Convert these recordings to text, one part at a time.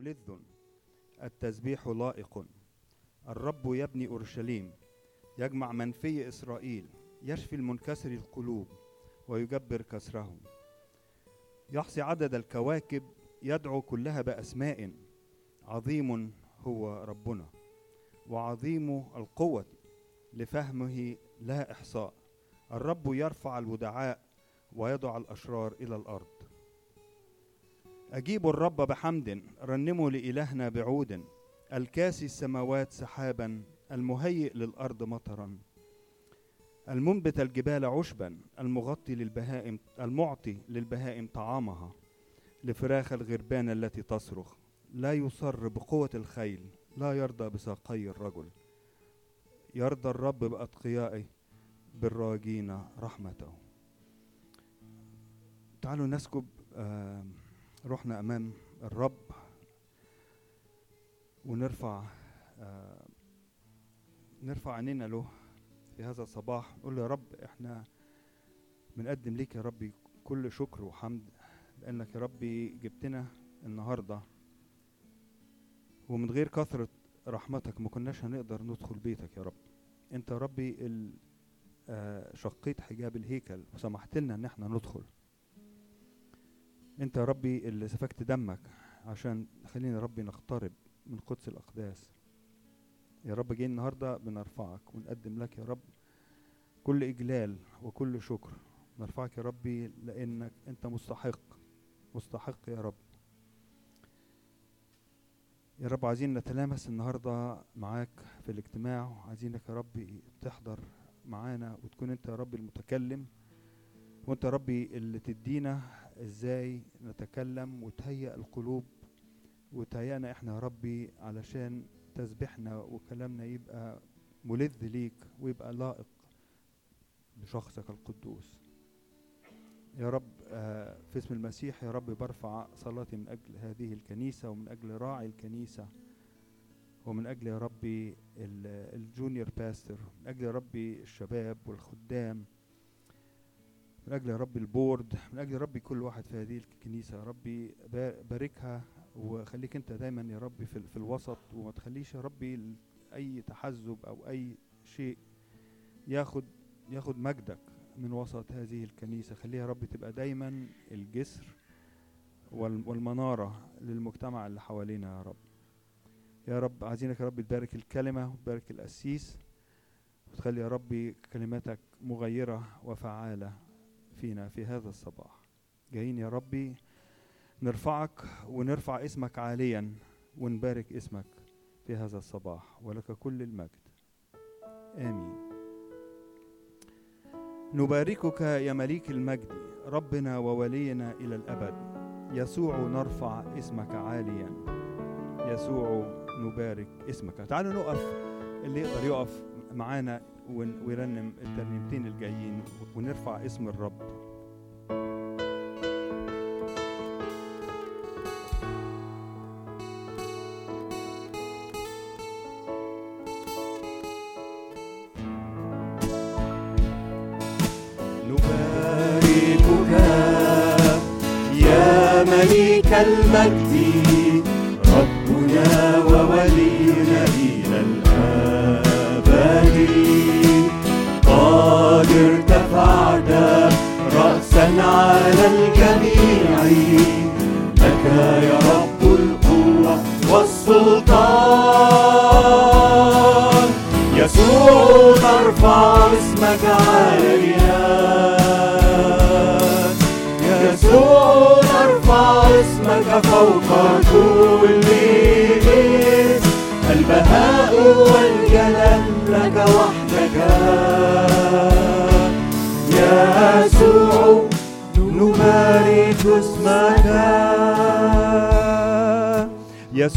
لذ التسبيح لائق. الرب يبني أورشليم يجمع من في إسرائيل يشفي المنكسر القلوب ويجبر كسرهم. يحصي عدد الكواكب يدعو كلها بأسماء. عظيم هو ربنا وعظيم القوة لفهمه لا إحصاء. الرب يرفع الودعاء ويضع الأشرار إلى الأرض. اجيبوا الرب بحمد رنموا لإلهنا بعود الكاسي السماوات سحابا المهيئ للأرض مطرا. المنبت الجبال عشبا المغطي للبهائم المعطي للبهائم طعامها. لفراخ الغربان التي تصرخ لا يصر بقوة الخيل لا يرضى بساقي الرجل. يرضى الرب بأتقيائه بالراجين رحمته. تعالوا نسكب آه، روحنا أمام الرب ونرفع آه، نرفع عينينا له في هذا الصباح نقول يا رب إحنا بنقدم ليك يا ربي كل شكر وحمد لأنك يا ربي جبتنا النهارده ومن غير كثرة رحمتك ما كناش هنقدر ندخل بيتك يا رب. أنت يا ربي آه، شقيت حجاب الهيكل وسمحت لنا إن إحنا ندخل. أنت يا ربي اللي سفكت دمك عشان خلينا يا ربي نقترب من قدس الأقداس. يا رب جاي النهارده بنرفعك ونقدم لك يا رب كل إجلال وكل شكر. نرفعك يا ربي لأنك أنت مستحق مستحق يا رب. يا رب عايزين نتلامس النهارده معاك في الاجتماع. وعايزينك يا ربي تحضر معانا وتكون أنت يا ربي المتكلم. وأنت يا ربي اللي تدينا إزاي نتكلم وتهيئ القلوب وتهيئنا إحنا يا ربي علشان تسبيحنا وكلامنا يبقى ملذ ليك ويبقى لائق بشخصك القدوس. يا رب آه، في اسم المسيح يا رب برفع صلاتي من أجل هذه الكنيسة ومن أجل راعي الكنيسة ومن أجل يا ربي ال- ال junior pastor من أجل يا ربي الشباب والخدام من أجل يا ربي ال board من أجل يا ربي كل واحد في هذه الكنيسة يا ربي با- باركها وخليك أنت دايما يا ربي في, في الوسط وما تخليش يا ربي أي تحزب أو أي شيء ياخد ياخد مجدك من وسط هذه الكنيسة. خليها يا رب تبقى دايما الجسر وال- والمنارة للمجتمع اللي حوالينا يا رب. يا رب عايزينك يا رب تبارك الكلمة وتبارك القسيس وتخلي يا ربي كلماتك مغيرة وفعالة. فينا في هذا الصباح. جايين يا ربي نرفعك ونرفع اسمك عاليا ونبارك اسمك في هذا الصباح ولك كل المجد. آمين. نباركك يا مليك المجد ربنا وولينا إلى الأبد. يسوع نرفع اسمك عاليا. يسوع نبارك اسمك. تعالوا نقف اللي يقدر يقف معانا ويرنم الترنيمتين الجايين ونرفع اسم الرب. المجد ربنا وولينا. الأبد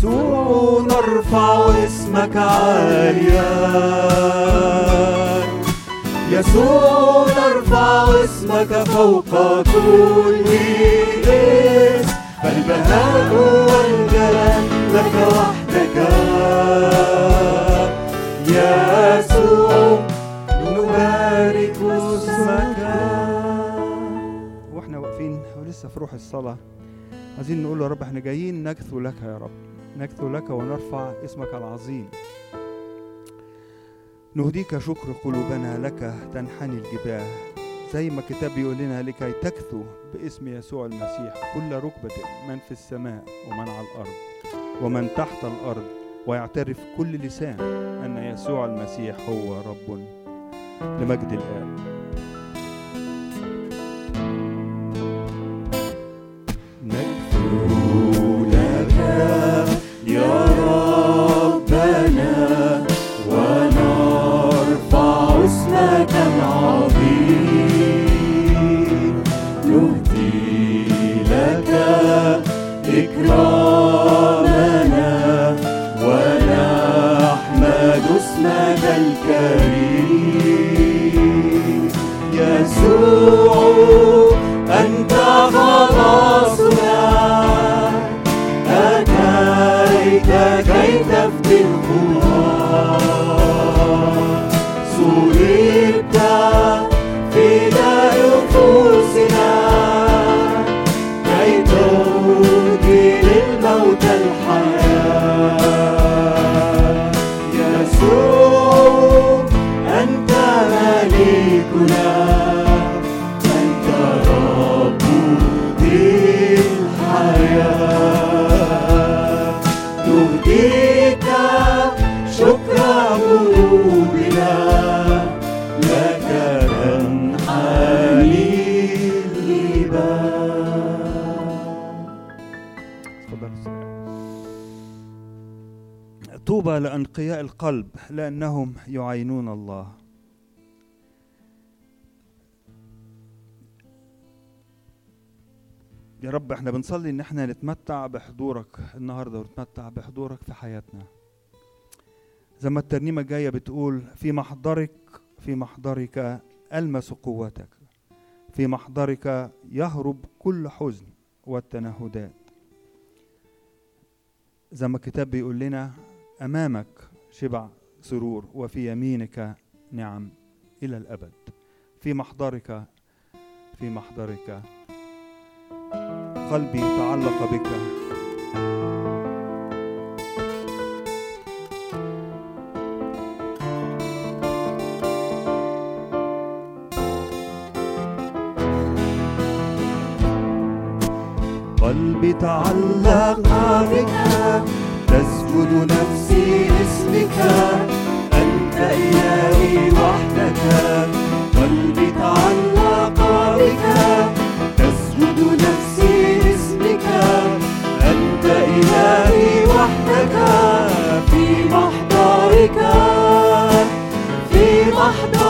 يسوع نرفع اسمك عاليا يسوع نرفع اسمك فوق كل اسم فالبهاء والجلال لك وحدك. يسوع نبارك اسمك. وإحنا واقفين ولسه في روح الصلاة. عايزين نقول يا رب إحنا جايين نجثو لك يا رب. نكثو لك ونرفع اسمك العظيم. نهديك شكر قلوبنا لك تنحني الجباه. زي ما الكتاب بيقول لنا لكي تكثو باسم يسوع المسيح. كل ركبة من في السماء ومن على الأرض ومن تحت الأرض ويعترف كل لسان أن يسوع المسيح هو رب لمجد الآب. يا رب إحنا بنصلي ان إحنا نتمتع بحضورك النهارده ونتمتع بحضورك في حياتنا. زي ما الترنيمة الجاية بتقول في محضرك في محضرك ألمس قوتك في محضرك يهرب كل حزن والتنهدات. زي ما الكتاب بيقول لنا أمامك شبع سرور وفي يمينك نعم إلى الأبد. في محضرك في محضرك قلبي تعلق بك. قلبي تعلق بك. تسجد نفسي اسمك أنت إلهي وحدك. قلبي تعلق بك. تسجد نفسي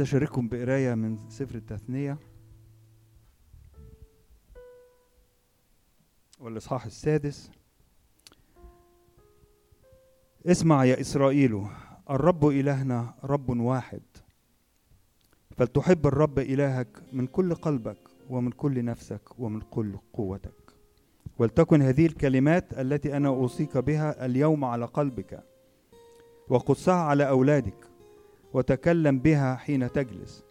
عايز أشارككم بقراية من سفر التثنية. والإصحاح السادس. اسمع يا إسرائيل الرب إلهنا رب واحد. فلتحب الرب إلهك من كل قلبك ومن كل نفسك ومن كل قوتك. ولتكن هذه الكلمات التي أنا أوصيك بها اليوم على قلبك. وقصها على أولادك. وتكلم بها حين تجلس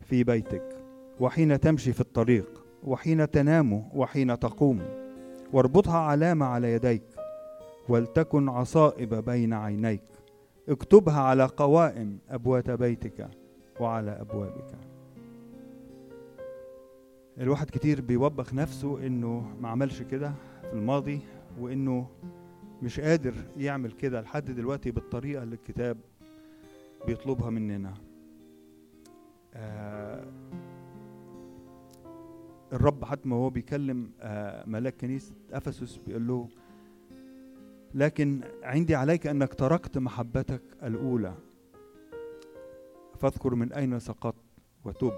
في بيتك وحين تمشي في الطريق وحين تنام وحين تقوم. واربطها علامة على يديك ولتكن عصائب بين عينيك. اكتبها على قوائم أبواب بيتك وعلى أبوابك. الواحد كتير بيوبخ نفسه إنه ما عملش كده في الماضي وإنه مش قادر يعمل كده لحد دلوقتي بالطريقة اللي الكتاب بيطلبها مننا. آه الرب حتى ما هو بيكلم آه ملاك كنيسة إفسس بيقول له لكن عندي عليك أنك تركت محبتك الأولى. فاذكر من أين سقطت وتب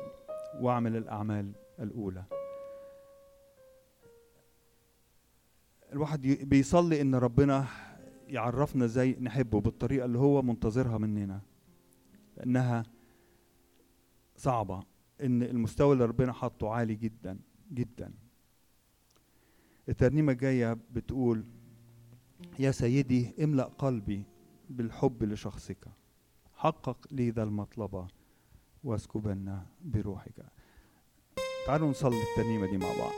واعمل الأعمال الأولى. الواحد بيصلي إن ربنا يعرفنا إزاي نحبه بالطريقة اللي هو منتظرها مننا. لأنها صعبة إن المستوى اللي ربنا حاطه عالي جدا جدا. الترنيمة الجاية بتقول يا سيدي املأ قلبي بالحب لشخصك. حقق لي ذا المطلب واسكبنا بروحك. تعالوا نصلي الترنيمة دي مع بعض.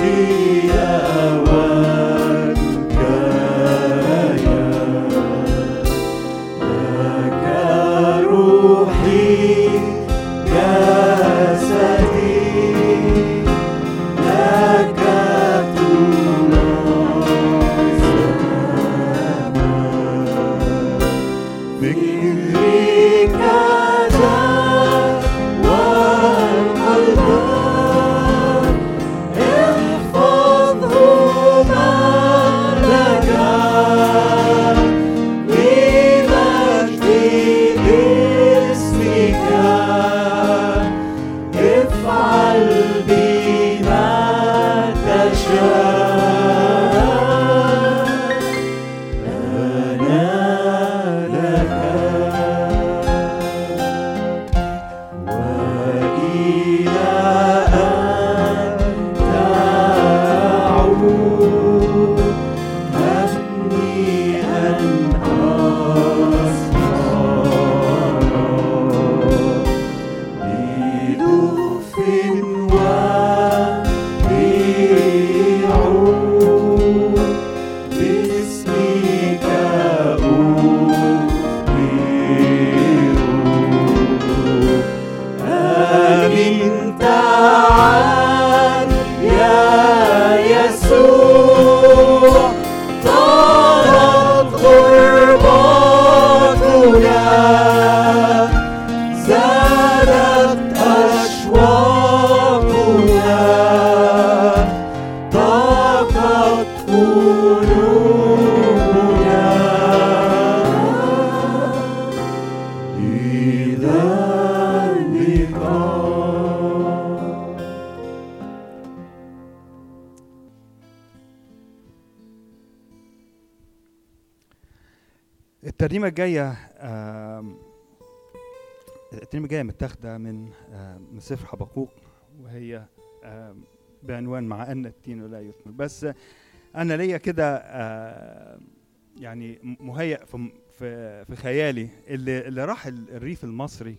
نفسي مع أن التين لا يثمر. بس أنا ليا كده آم، يعني مهيأ في في خيالي اللي اللي راح ال- الريف المصري.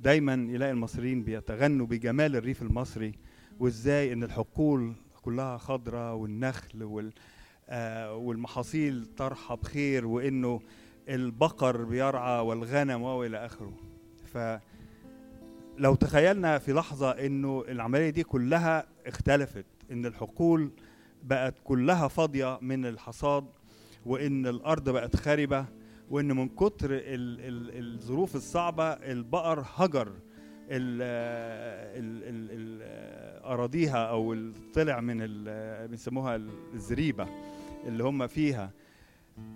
دايما يلاقي المصريين بيتغنوا بجمال الريف المصري وإزاي إن الحقول كلها خضراء والنخل وال آه، والمحاصيل طرحة بخير وإنه البقر بيرعى والغنم والى آخره. ف لو تخيلنا في لحظة إنه العملية دي كلها اختلفت إن الحقول بقت كلها فاضية من الحصاد وإن الأرض بقت خاربة وإن من كتر ال ال الظروف الصعبة البقر هجر أراضيها أو طلع من بيسموها الزريبة اللي هم فيها.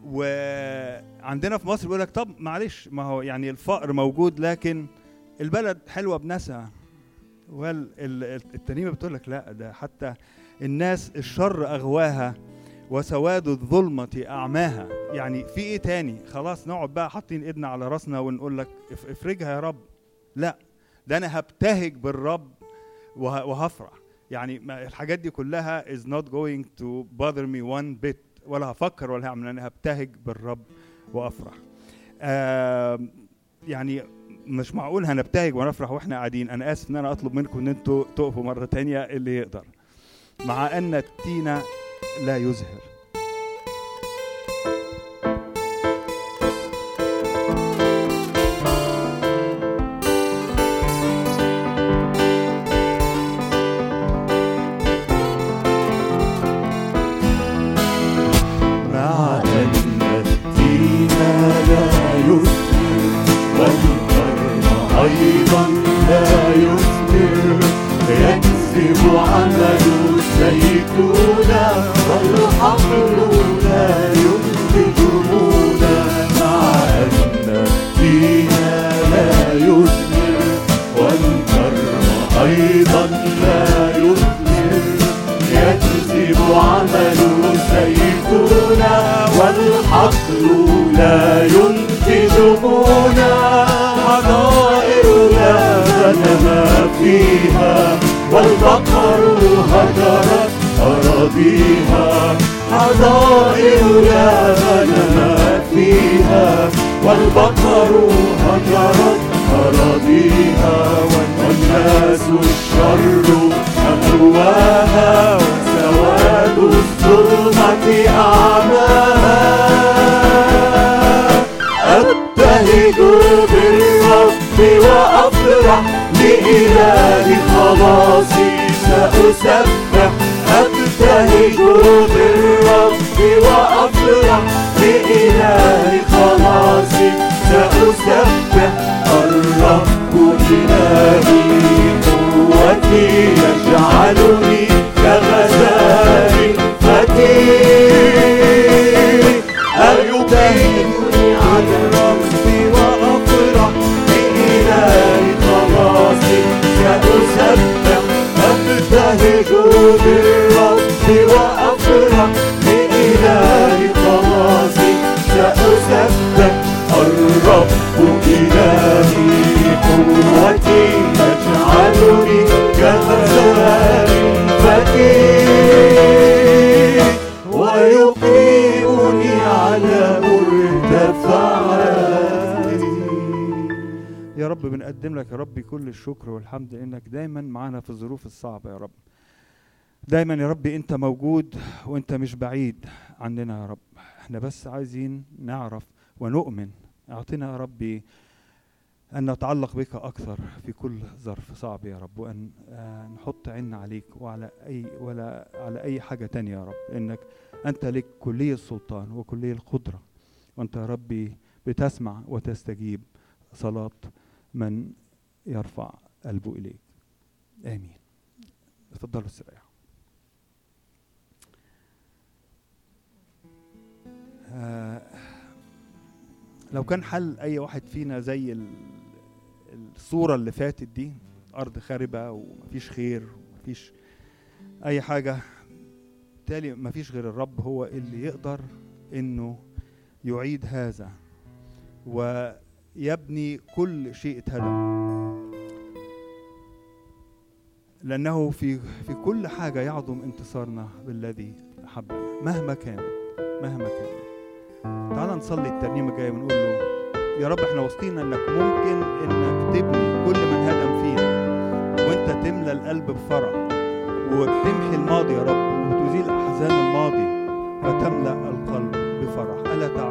وعندنا في مصر بيقول لك طب معلش ما هو يعني الفقر موجود لكن البلد حلوة بناسها. والترنيمه بتقول لك لا ده حتى الناس الشر أغواها وسواد الظلمة أعماها. يعني في إيه تاني؟ خلاص نقعد بقى حاطين إيدنا على راسنا ونقول لك اف- افرجها يا رب. لا ده أنا هبتهج بالرب وه- وهفرح. يعني الحاجات دي كلها is not going to bother me one bit ولا هفكر ولا هعمل أنا هبتهج بالرب وأفرح. آم، يعني مش معقول هنبتهج ونفرح وإحنا قاعدين. أنا آسف إن أنا أطلب منكم إن أنتوا تقفوا مرة تانية اللي يقدر. مع أن التين لا يزهر. سأسبح أبتهج بالرب وأفرح لإله خلاصي. سأسبح الرب إلهي قوتي يجعلني بنقدم لك يا رب كل الشكر والحمد انك دايما معانا في الظروف الصعبة يا رب. دايما يا رب أنت موجود وأنت مش بعيد عننا يا رب. إحنا بس عايزين نعرف ونؤمن. اعطنا يا ربي أن نتعلق بك أكثر في كل ظرف صعب يا رب وأن آه، نحط عيننا عليك وعلى أي ولا على أي حاجة تانية يا رب. إنك أنت لك كلي السلطان وكلي القدرة. وأنت يا ربي بتسمع وتستجيب صلاة من يرفع قلبه إليك. آمين. اتفضلوا استريحوا آه لو كان حل أي واحد فينا زي ال- الصورة اللي فاتت دي أرض خاربة ومفيش خير ومفيش أي حاجة بالتالي مفيش غير الرب هو اللي يقدر إنه يعيد هذا. ويبني كل شيء اتهدم لأنه في في كل حاجة يعظم انتصارنا بالذي أحبنا مهما كانت مهما كانت تعال نصلي الترنيمة الجاية ونقول له يا رب إحنا واثقين إنك ممكن إنك تبني كل من هدم فينا وإنت تملى القلب بفرح وتمحي الماضي يا رب وتزيل أحزان الماضي فتملأ القلب بفرح. ألا تعود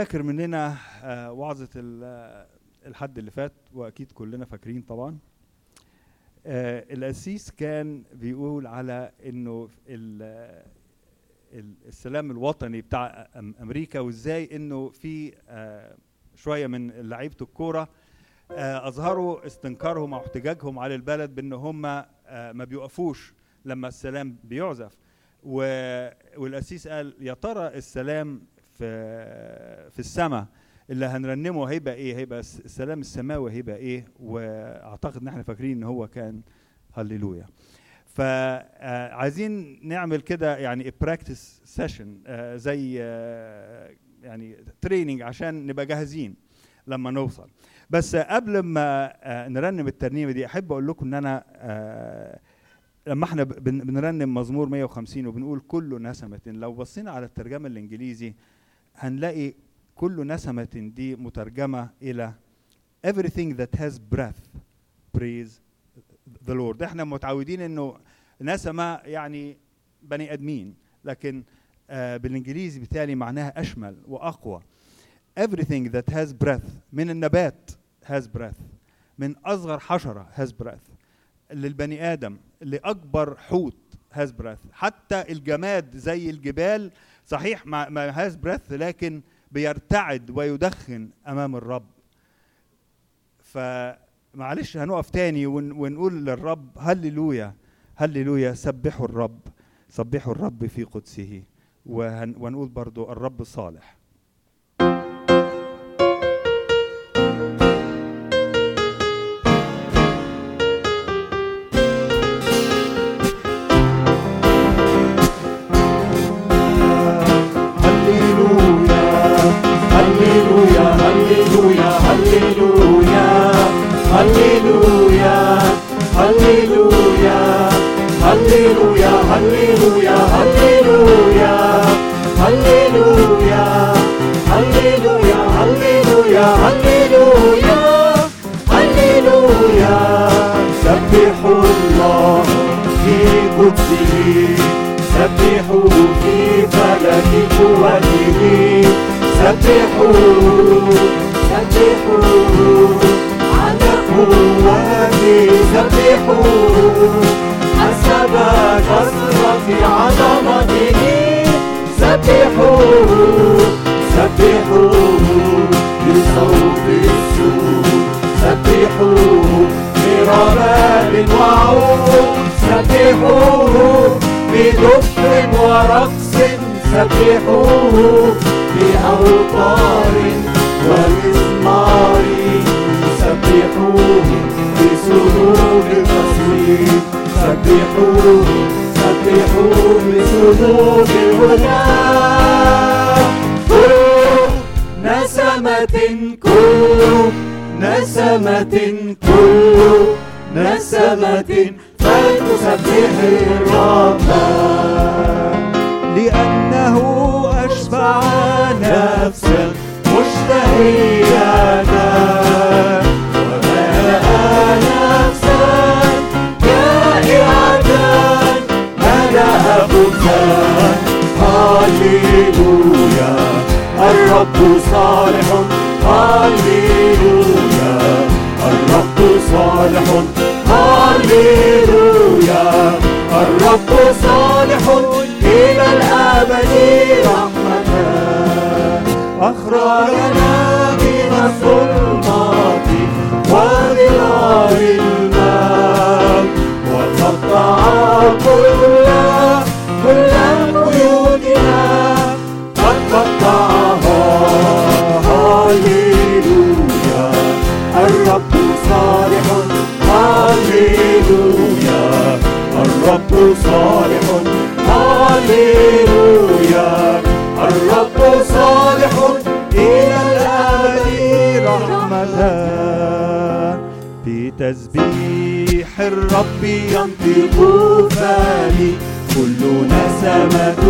فاكر مننا آه، وعظة آه، الحد اللي فات وأكيد كلنا فاكرين طبعا. آه، القسيس كان بيقول على إنه ال- ال- السلام الوطني بتاع أم- أمريكا وإزاي إنه في شوية من لعيبة الكورة أظهروا استنكارهم أو احتجاجهم على البلد بإن هم ما بيوقفوش لما السلام بيعزف. والقسيس قال يا ترى السلام في في السماء اللي هنرنمه هيبقى إيه؟ هيبقى الس- السلام السماوي هيبقى إيه؟ وأعتقد إن إحنا فاكرين إن هو كان هللويا. فعايزين نعمل كده يعني practice session زي آه، يعني training عشان نبقى جاهزين لما نوصل. بس قبل ما آه، نرنم الترنيمة دي أحب أقول لكم إن أنا آه، لما إحنا بنرنم مزمور 150 وبنقول كل نسمة لو بصينا على الترجمة الإنجليزي هنلاقي كل نسمة دي مترجمة إلى everything that has breath praise the Lord. إحنا متعودين إنه نسمة يعني بني آدمين لكن آه بالإنجليزي بالتالي معناها أشمل وأقوى. Everything that has breath من النبات has breath من أصغر حشرة has breath للبني آدم لأكبر حوت has breath حتى الجماد زي الجبال صحيح ما, has breath لكن بيرتعد ويدخن أمام الرب. فمعلش هنقف تاني ون ونقول للرب هللويا هللويا سبحوا الرب سبحوا الرب في قدسه. ونقول برضو الرب صالح.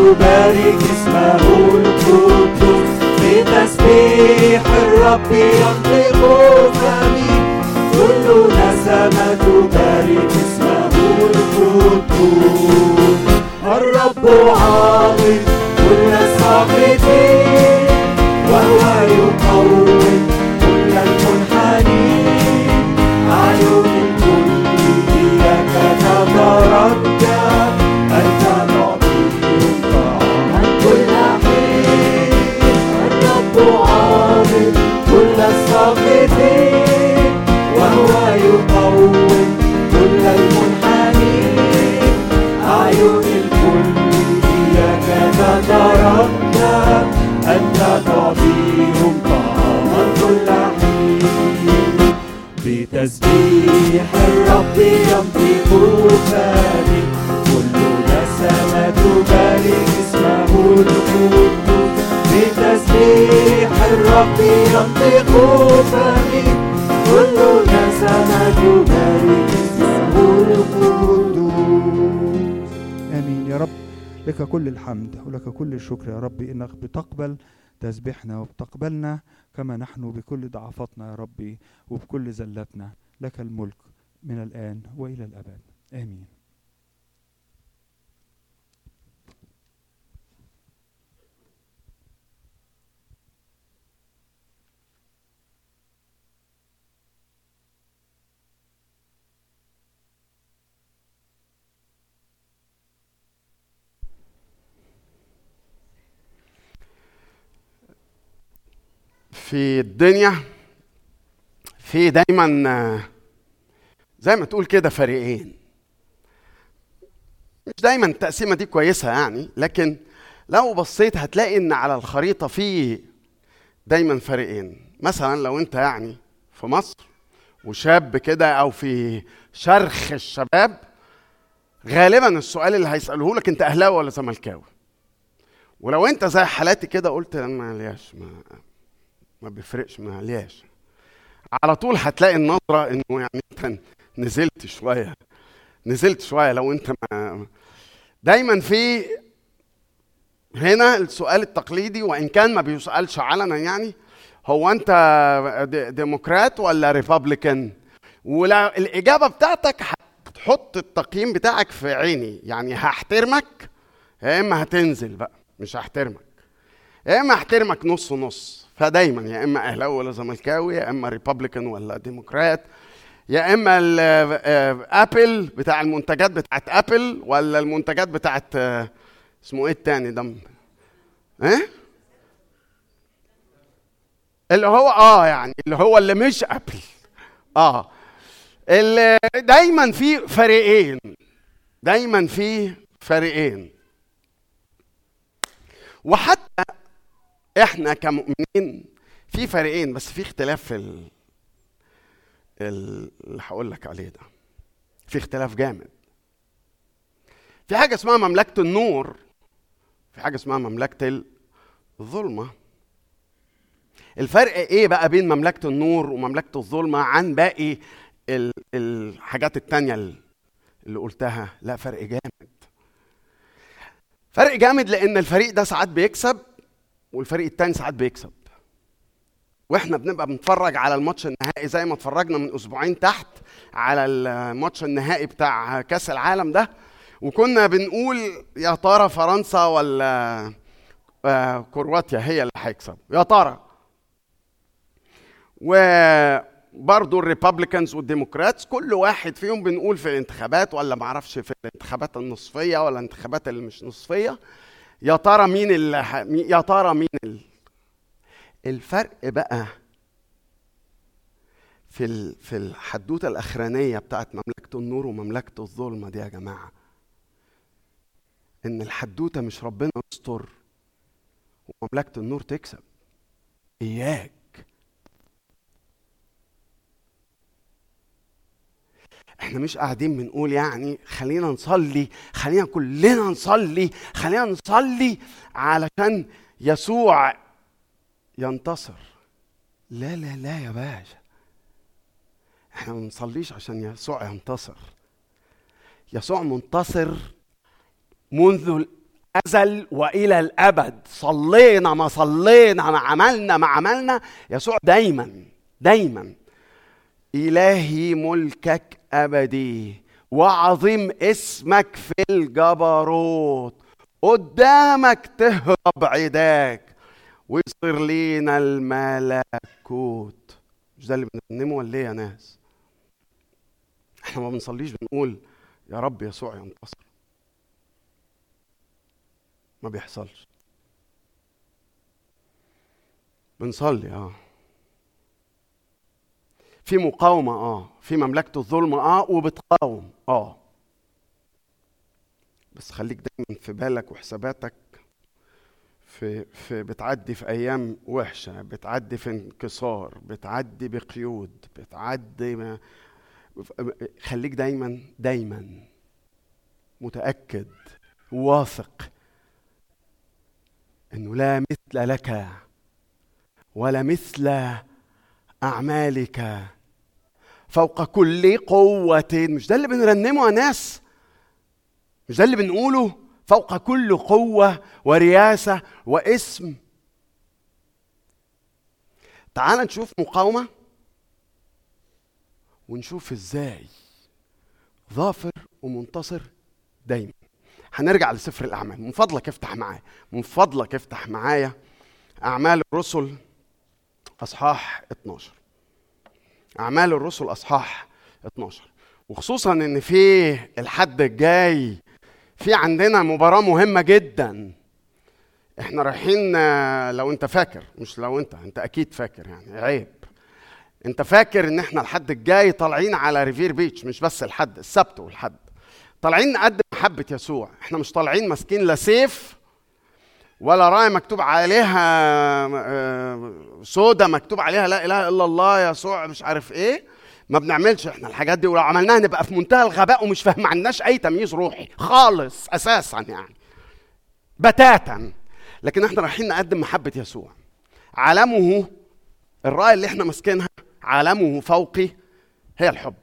تبارك اسمه القدوس بتسبيح الرب ينطق فمي كل نسمة تبارك اسمه القدوس الرب عاطف لك كل الحمد ولك كل الشكر يا رب. إنك بتقبل تسبيحنا وبتقبلنا كما نحن بكل ضعفاتنا يا ربي وبكل زلاتنا. لك الملك من الآن وإلى الأبد. آمين. في الدنيا في دايما زي ما تقول كده فريقين. مش دايما التقسيمة دي كويسة يعني لكن لو بصيت هتلاقي إن على الخريطة في دايما فريقين. مثلا لو أنت يعني في مصر وشاب كده أو في شرخ الشباب غالبا السؤال اللي هيسألوه لك أنت أهلاوي ولا زملكاوي؟ ولو أنت زي حالاتي كده قلت أنا مالياش ما ما بيفرقش ما ليش على طول هتلاقي النظرة إنه يعني نزلت شوية. نزلت شوية لو انت ما دايما في هنا السؤال التقليدي وإن كان ما بيسألش علنا يعني هو انت ديمقراط ولا ريبابليكان؟ ولا الإجابة بتاعتك هتحط التقييم بتاعك في عيني. يعني هحترمك يا إما هتنزل بقى مش هحترمك. يا إما هحترمك نص نص. فدايما يا إما أهلاوي ولا زملكاوي يا إما Republican ولا ديمقراط. يا إما Apple بتاع المنتجات بتاعت Apple ولا المنتجات بتاعت آه، اسمه إيه التاني ده؟ إيه؟ اللي هو آه يعني اللي هو اللي مش Apple. آه. اللي دايما في فريقين. دايما في فريقين. وحتى إحنا كمؤمنين في فريقين بس في اختلاف في اللي هقول لك عليه ده. في اختلاف جامد. في حاجة اسمها مملكة النور في حاجة اسمها مملكة الظلمة. الفرق إيه بقى بين مملكة النور ومملكة الظلمة عن باقي ال- الحاجات التانية اللي قلتها؟ لا فرق جامد. فرق جامد لأن الفريق ده ساعات بيكسب والفريق التاني ساعات بيكسب. وإحنا بنبقى بنتفرج على الماتش النهائي زي ما اتفرجنا من أسبوعين تحت على الماتش النهائي بتاع كأس العالم ده. وكنا بنقول يا ترى فرنسا ولا آه، كرواتيا هي اللي هيكسب. يا ترى. وبرضه الريبابليكانز والديمقراطس كل واحد فيهم بنقول في الانتخابات ولا معرفش في الانتخابات النصفية ولا الانتخابات اللي مش نصفية يا ترى مين اللي يا ترى مين ال... الفرق بقى في. في الحدوتة الأخرانية بتاعت مملكة النور ومملكة الظلمة دي يا جماعة إن الحدوتة مش ربنا يستر ومملكة النور تكسب إياك إحنا مش قاعدين بنقول يعني خلينا نصلي خلينا كلنا نصلي خلينا نصلي علشان يسوع ينتصر. لا لا لا يا باشا. إحنا ما بنصليش عشان يسوع ينتصر. يسوع منتصر منذ الأزل وإلى الأبد. صلينا ما صلينا ما عملنا ما عملنا. يسوع دايما دايما. إلهي ملكك أبدي وعظيم اسمك في الجبروت. قدامك تهرب عداك ويصير لينا الملكوت. مش ده اللي بنرنمه ولا إيه يا ناس؟ إحنا ما بنصليش بنقول يا رب يسوع ينتصر. ما بيحصلش. بنصلي آه. في مقاومة آه. في مملكة الظلم آه وبتقاوم آه. بس خليك دايما في بالك وحساباتك. في في بتعدي في أيام وحشة بتعدي في انكسار بتعدي بقيود بتعدي ما خليك دايما دايما متأكد واثق إنه لا مثل لك ولا مثل أعمالك فوق كل قوة. مش ده اللي بنرنمه يا ناس؟ مش ده اللي بنقوله؟ فوق كل قوة ورياسة واسم. تعال نشوف مقاومة ونشوف إزاي ظافر ومنتصر دايما. هنرجع لسفر الأعمال. من فضلك افتح معايا. من فضلك افتح معايا أعمال الرسل أصحاح 12 أعمال الرسل أصحاح 12 وخصوصا إن في الحد الجاي في عندنا مباراة مهمة جدا. إحنا رايحين آه، لو أنت فاكر مش لو أنت أنت أكيد فاكر يعني عيب. أنت فاكر إن إحنا الحد الجاي طالعين على Revere Beach مش بس الحد السبت والحد. طالعين نقدم محبه يسوع. إحنا مش طالعين ماسكين لا سيف ولا رايه مكتوب عليها آه، سودا مكتوب عليها لا إله إلا الله يسوع مش عارف إيه. ما بنعملش إحنا الحاجات دي ولو عملناها نبقى في منتهى الغباء ومش فاهم ما عندناش أي تمييز روحي خالص أساسا يعني. بتاتا. لكن إحنا رايحين نقدم محبة يسوع. علمه الراية اللي إحنا ماسكينها علمه فوقي هي الحب.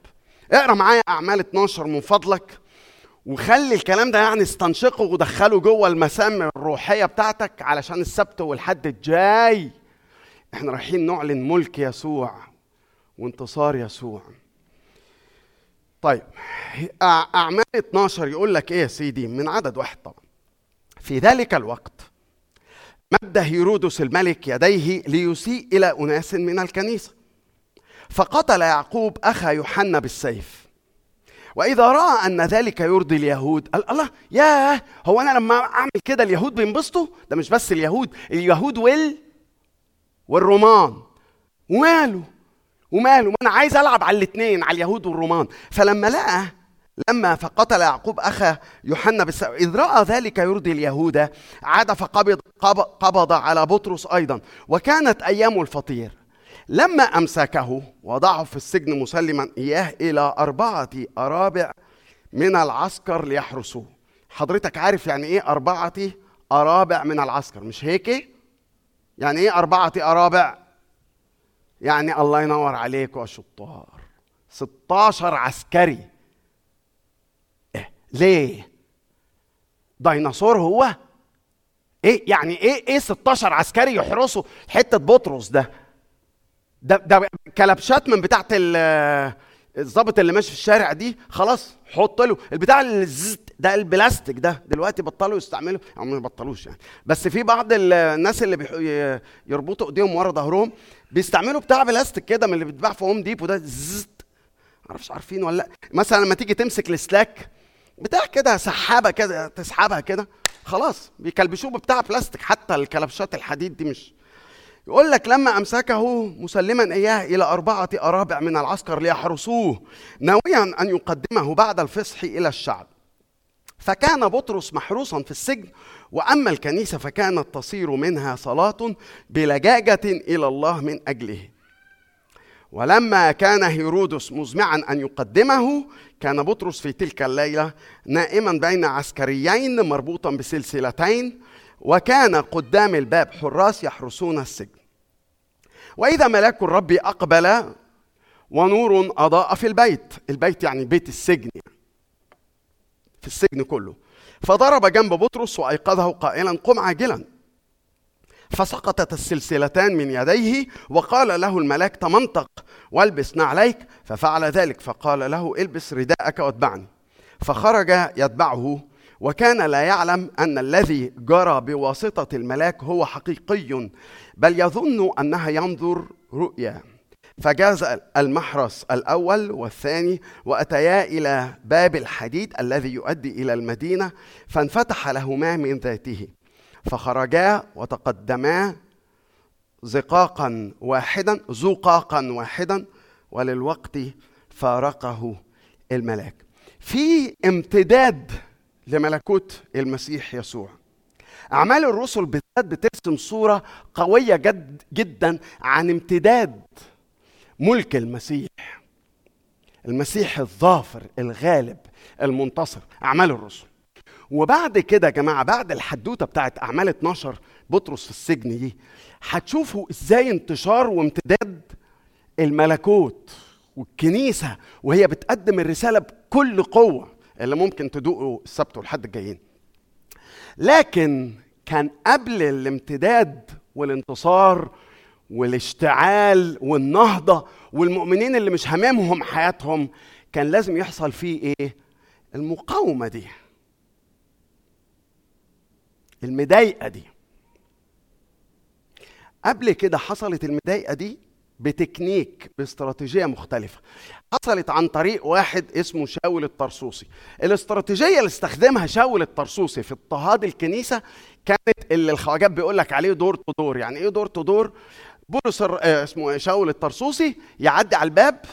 اقرأ معايا أعمال 12 من فضلك وخلي الكلام ده يعني استنشقه ودخله جوه المسام الروحية بتاعتك علشان السبت والحد الجاي. إحنا رايحين نعلن ملك يسوع. وانتصار يسوع. طيب أع- أعمال 12 يقول لك إيه يا سيدي؟ من عدد واحد طبعا. في ذلك الوقت مد هيرودس الملك يديه ليسيء إلى أناس من الكنيسة. فقتل يعقوب أخا يوحنا بالسيف. وإذا رأى أن ذلك يرضي اليهود قال الله ياه هو أنا لما أعمل كده اليهود بينبسطوا؟ ده مش بس اليهود اليهود وال والرومان. وماله وماله. ما أنا عايز ألعب على الاثنين على اليهود والرومان. فلما لقى لما فقتل يعقوب اخا يوحنا بالسبب إذ رأى ذلك يرضي اليهود عاد فقبض قب- قبض على بطرس أيضا. وكانت أيام الفطير. لما أمسكه وضعه في السجن مسلما إياه إلى أربعة أرابع من العسكر ليحرسوه. حضرتك عارف يعني إيه أربعة أرابع من العسكر؟ مش هيك؟ يعني إيه أربعة أرابع يعني الله ينور عليكم يا شطار. 16 عسكري. إيه؟ ليه؟ ديناصور هو؟ إيه يعني إيه إيه 16 عسكري يحرسوا حتة بطرس ده؟ ده ده كلبشات من بتاعة الظابط اللي ماشي في الشارع دي خلاص حط له البتاع ده البلاستيك ده دلوقتي بطلوا يستعملوا. أو ما بطلوش يعني. بس في بعض ال- الناس اللي بيح- ي- يربطوا ايديهم ورا ظهرهم بيستعملوا بتاع بلاستيك كده من اللي بيتباع في هوم ديبو ده زت معرفش عارفين ولا لأ. مثلا لما تيجي تمسك السلاك بتاع كده سحابة كده تسحبها كده خلاص بيكلبشوه بتاع بلاستيك. حتى الكلبشات الحديد دي مش يقول لك لما أمسكه مسلما إياه إلى أربعة أرابع من العسكر ليحرسوه ناويا أن يقدمه بعد الفصح إلى الشعب. فكان بطرس محروسا في السجن وأما الكنيسة فكانت تصير منها صلاة بلجاجة إلى الله من أجله. ولما كان هيرودس مزمعا أن يقدمه كان بطرس في تلك الليلة نائما بين عسكريين مربوطا بسلسلتين وكان قدام الباب حراس يحرسون السجن. وإذا ملاك الرب أقبل ونور أضاء في البيت. البيت يعني بيت السجن. يعني. في السجن كله. فضرب جنب بطرس وأيقظه قائلا قم عاجلا. فسقطت السلسلتان من يديه وقال له الملاك تمنطق والبس نعليك ففعل ذلك فقال له البس رداءك واتبعني. فخرج يتبعه وكان لا يعلم أن الذي جرى بواسطة الملاك هو حقيقي بل يظن أنها ينظر رؤيا. فجاز المحرس الأول والثاني وأتيا إلى باب الحديد الذي يؤدي إلى المدينة فانفتح لهما من ذاته. فخرجا وتقدما زقاقا واحدا زقاقا واحدا وللوقت فارقه الملاك. في امتداد لملكوت المسيح يسوع. أعمال الرسل بالذات بترسم صورة قوية جد جدا عن امتداد ملك المسيح. المسيح الظافر الغالب المنتصر أعمال الرسل. وبعد كده يا جماعة بعد الحدوتة بتاعت أعمال 12 بطرس في السجن دي هتشوفوا إزاي انتشار وامتداد الملكوت والكنيسة وهي بتقدم الرسالة بكل قوة. اللي ممكن تدوقوا السبت والحد الجايين. لكن كان قبل الامتداد والانتصار والاشتعال والنهضة والمؤمنين اللي مش هاممهم حياتهم كان لازم يحصل فيه إيه؟ المقاومة دي. المضايقة دي. قبل كده حصلت المضايقة دي بتكنيك باستراتيجية مختلفة. حصلت عن طريق واحد اسمه شاول الطرسوسي. الاستراتيجية اللي استخدمها شاول الطرسوسي في اضطهاد الكنيسة كانت اللي الخواجات بيقول لك عليه door to door يعني إيه door to door بولس آه، اسمه إيه؟ شاول الطرسوسي يعدي على الباب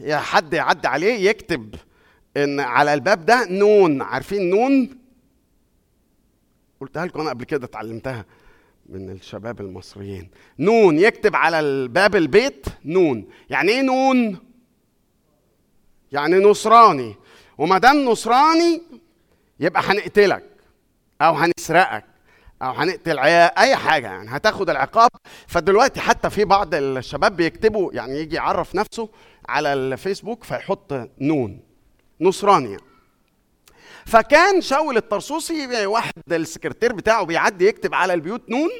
يا حد يعدي عليه يكتب إن على الباب ده نون. عارفين نون؟ قلتها لكم أنا قبل كده اتعلمتها. من الشباب المصريين. نون يكتب على الباب البيت نون. يعني إيه نون؟ يعني نصراني. وما دام نصراني يبقى هنقتلك أو هنسرقك أو هنقتل أي حاجة يعني هتاخد العقاب. فدلوقتي حتى في بعض الشباب بيكتبوا يعني يجي يعرف نفسه على الفيسبوك فيحط نون. نصراني يعني. فكان شاول الطرسوسي واحد السكرتير بتاعه بيعدي يكتب على البيوت نون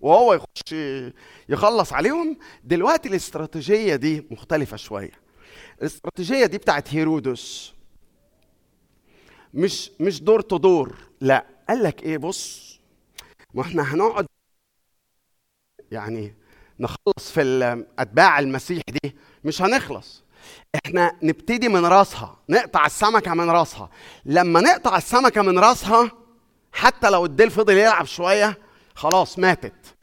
وهو يخش يخلص عليهم. دلوقتي الاستراتيجية دي مختلفة شوية. الاستراتيجية دي بتاعت هيرودس. مش مش دور تو دور. لا قال لك إيه؟ بص ما إحنا هنقعد يعني نخلص في اتباع المسيح دي مش هنخلص. إحنا نبتدي من راسها نقطع السمكة من راسها. لما نقطع السمكة من راسها حتى لو الديل فضل يلعب شوية خلاص ماتت.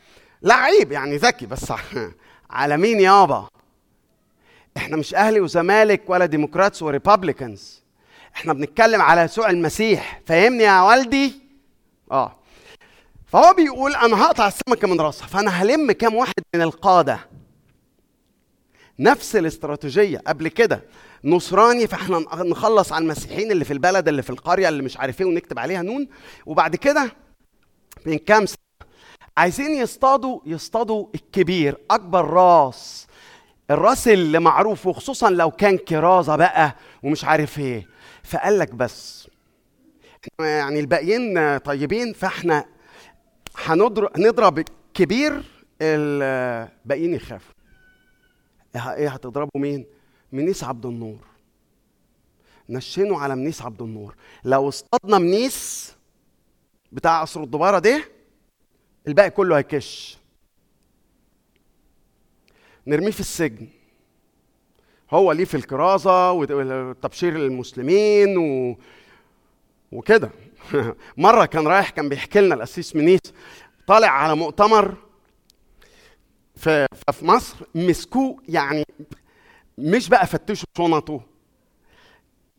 لعيب يعني ذكي بس على مين يابا؟ إحنا مش أهلي وزمالك ولا ديمقراطس وريبابليكانز. إحنا بنتكلم على يسوع المسيح. فاهمني يا والدي؟ آه. فهو بيقول أنا هقطع السمكة من راسها فأنا هلم كام واحد من القادة. نفس الاستراتيجية. قبل كده نصراني فاحنا نخلص على المسيحيين اللي في البلد اللي في القرية اللي مش عارف إيه ونكتب عليها نون. وبعد كده من كام سنة عايزين يصطادوا يصطادوا الكبير أكبر راس الراس اللي معروف وخصوصا لو كان كرازة بقى ومش عارف إيه. فقال لك بس يعني الباقيين طيبين فإحنا هنضرب نضرب الكبير الباقيين يخافوا. إيه هتضربوا مين؟ منيس عبد النور. نشنوا على منيس عبد النور. لو اصطادنا منيس بتاع قصر الدبارة ده الباقي كله هيكش. نرميه في السجن. هو ليه في الكرازة وتبشير المسلمين و... وكده. مرة كان رايح كان بيحكي لنا القسيس منيس طالع على مؤتمر في في مصر مسكوه يعني مش بقى فتشوا شنطه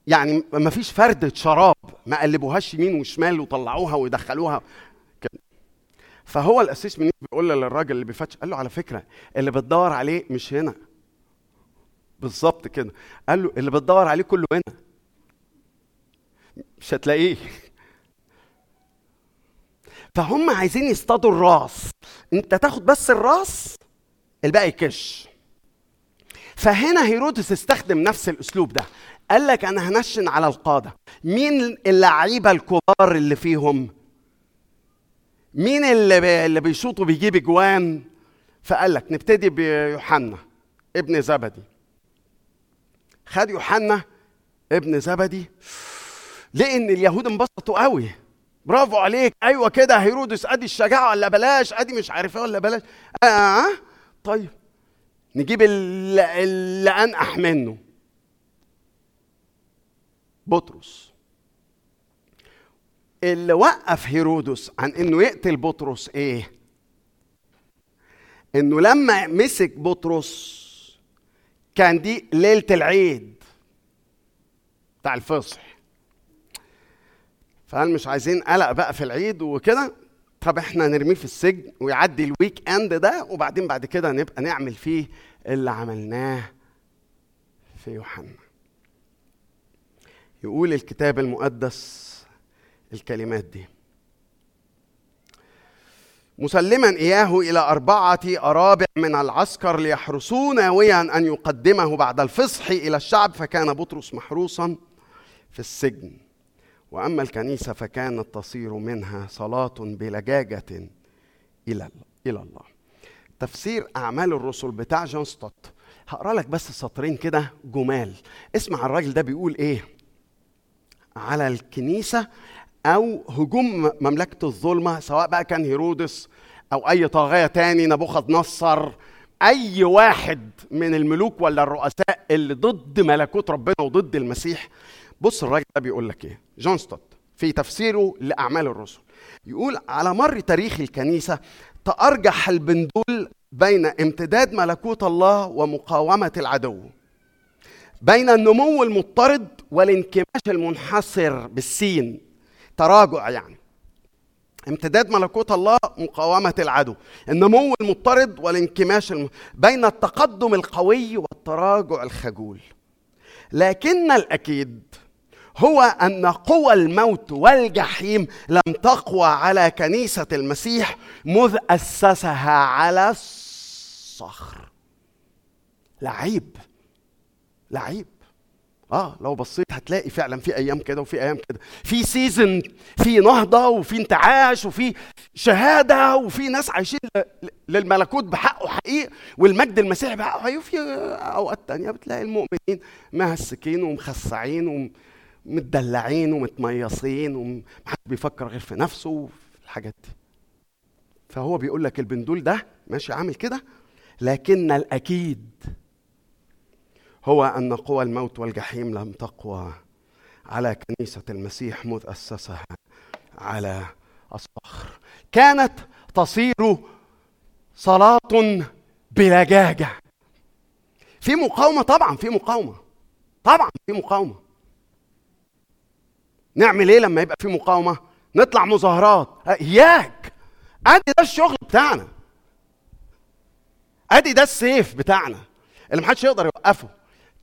يعني ما فيش فردة شراب ما قلبوهاش يمين وشمال وطلعوها ويدخلوها كده. فهو القسيس منيس بيقول للراجل اللي بيفتش قال له على فكرة اللي بتدور عليه مش هنا. بالظبط كده. قال له اللي بتدور عليه كله هنا. مش هتلاقيه. فهم عايزين يصطادوا الراس. انت تاخد بس الراس الباقي كش فهنا هيرودس استخدم نفس الأسلوب ده. قال لك أنا هنشن على القادة. مين اللعيبة الكبار اللي فيهم؟ مين اللي اللي بيشوطوا بيجيب اجوان فقال لك نبتدي بيوحنا ابن زبدي. خد يوحنا ابن زبدي. لقى ان اليهود انبسطوا قوي. برافو عليك. أيوه كده هيرودس. أدي الشجاعة ولا بلاش؟ أدي مش عارف إيه ولا بلاش. آه؟ طيب نجيب اللي, اللي انقح منه بطرس. اللي وقف هيرودس عن إنه يقتل بطرس إيه؟ إنه لما مسك بطرس كان دي ليلة العيد بتاع الفصح. فقال مش عايزين قلق بقى في العيد وكده؟ طب إحنا نرميه في السجن ويعدي ال weekend ده وبعدين بعد كده نبقى نعمل فيه اللي عملناه في يوحنا. يقول الكتاب المقدس الكلمات دي مسلما إياه إلى أربعة أرابع من العسكر ليحرسوه ناويا أن يقدمه بعد الفصح إلى الشعب فكان بطرس محروسا في السجن. وأما الكنيسة فكانت تصير منها صلاة بلجاجه إلى إلى الله. تفسير أعمال الرسل بتاع جون ستوت. هقرأ لك بس سطرين كده جمال. اسمع الراجل ده بيقول إيه؟ على الكنيسة أو هجوم مملكة الظلمة سواء بقى كان هيرودس أو أي طاغية تاني نبوخذ نصر أي واحد من الملوك ولا الرؤساء اللي ضد ملكوت ربنا وضد المسيح بص الراجل ده بيقول لك إيه؟ جون ستوت في تفسيره لأعمال الرسل. يقول على مر تاريخ الكنيسة تأرجح البندول بين امتداد ملكوت الله ومقاومة العدو بين النمو المضطرد والانكماش المنحصر بالسين. تراجع يعني. امتداد ملكوت الله مقاومة العدو. النمو المضطرد والانكماش الم... بين التقدم القوي والتراجع الخجول. لكن الأكيد هو أن قوى الموت والجحيم لم تقوى على كنيسة المسيح مذ أسسها على الصخر. لعيب لعيب. آه لو بصيت هتلاقي فعلا في أيام كده وفي أيام كده. في سيزن في نهضة وفي انتعاش وفي شهادة وفي ناس عايشين للملكوت بحقه حقيقي والمجد المسيحي بحقه حقيقي. وفي أوقات تانية بتلاقي المؤمنين مهسكين ومخسعين متدلعين ومتميصين ومحدش بيفكر غير في نفسه وفي الحاجات دي. فهو بيقول لك البندول ده ماشي عامل كده لكن الأكيد هو أن قوى الموت والجحيم لم تقوى على كنيسة المسيح مذ اسسها على الصخر. كانت تصير صلاة بلجاجة. في مقاومة طبعا في مقاومة. طبعا في مقاومة. نعمل إيه لما يبقى في مقاومة؟ نطلع مظاهرات. اياك ادي ده الشغل بتاعنا. ادي ده السيف بتاعنا. اللي محدش يقدر يوقفه.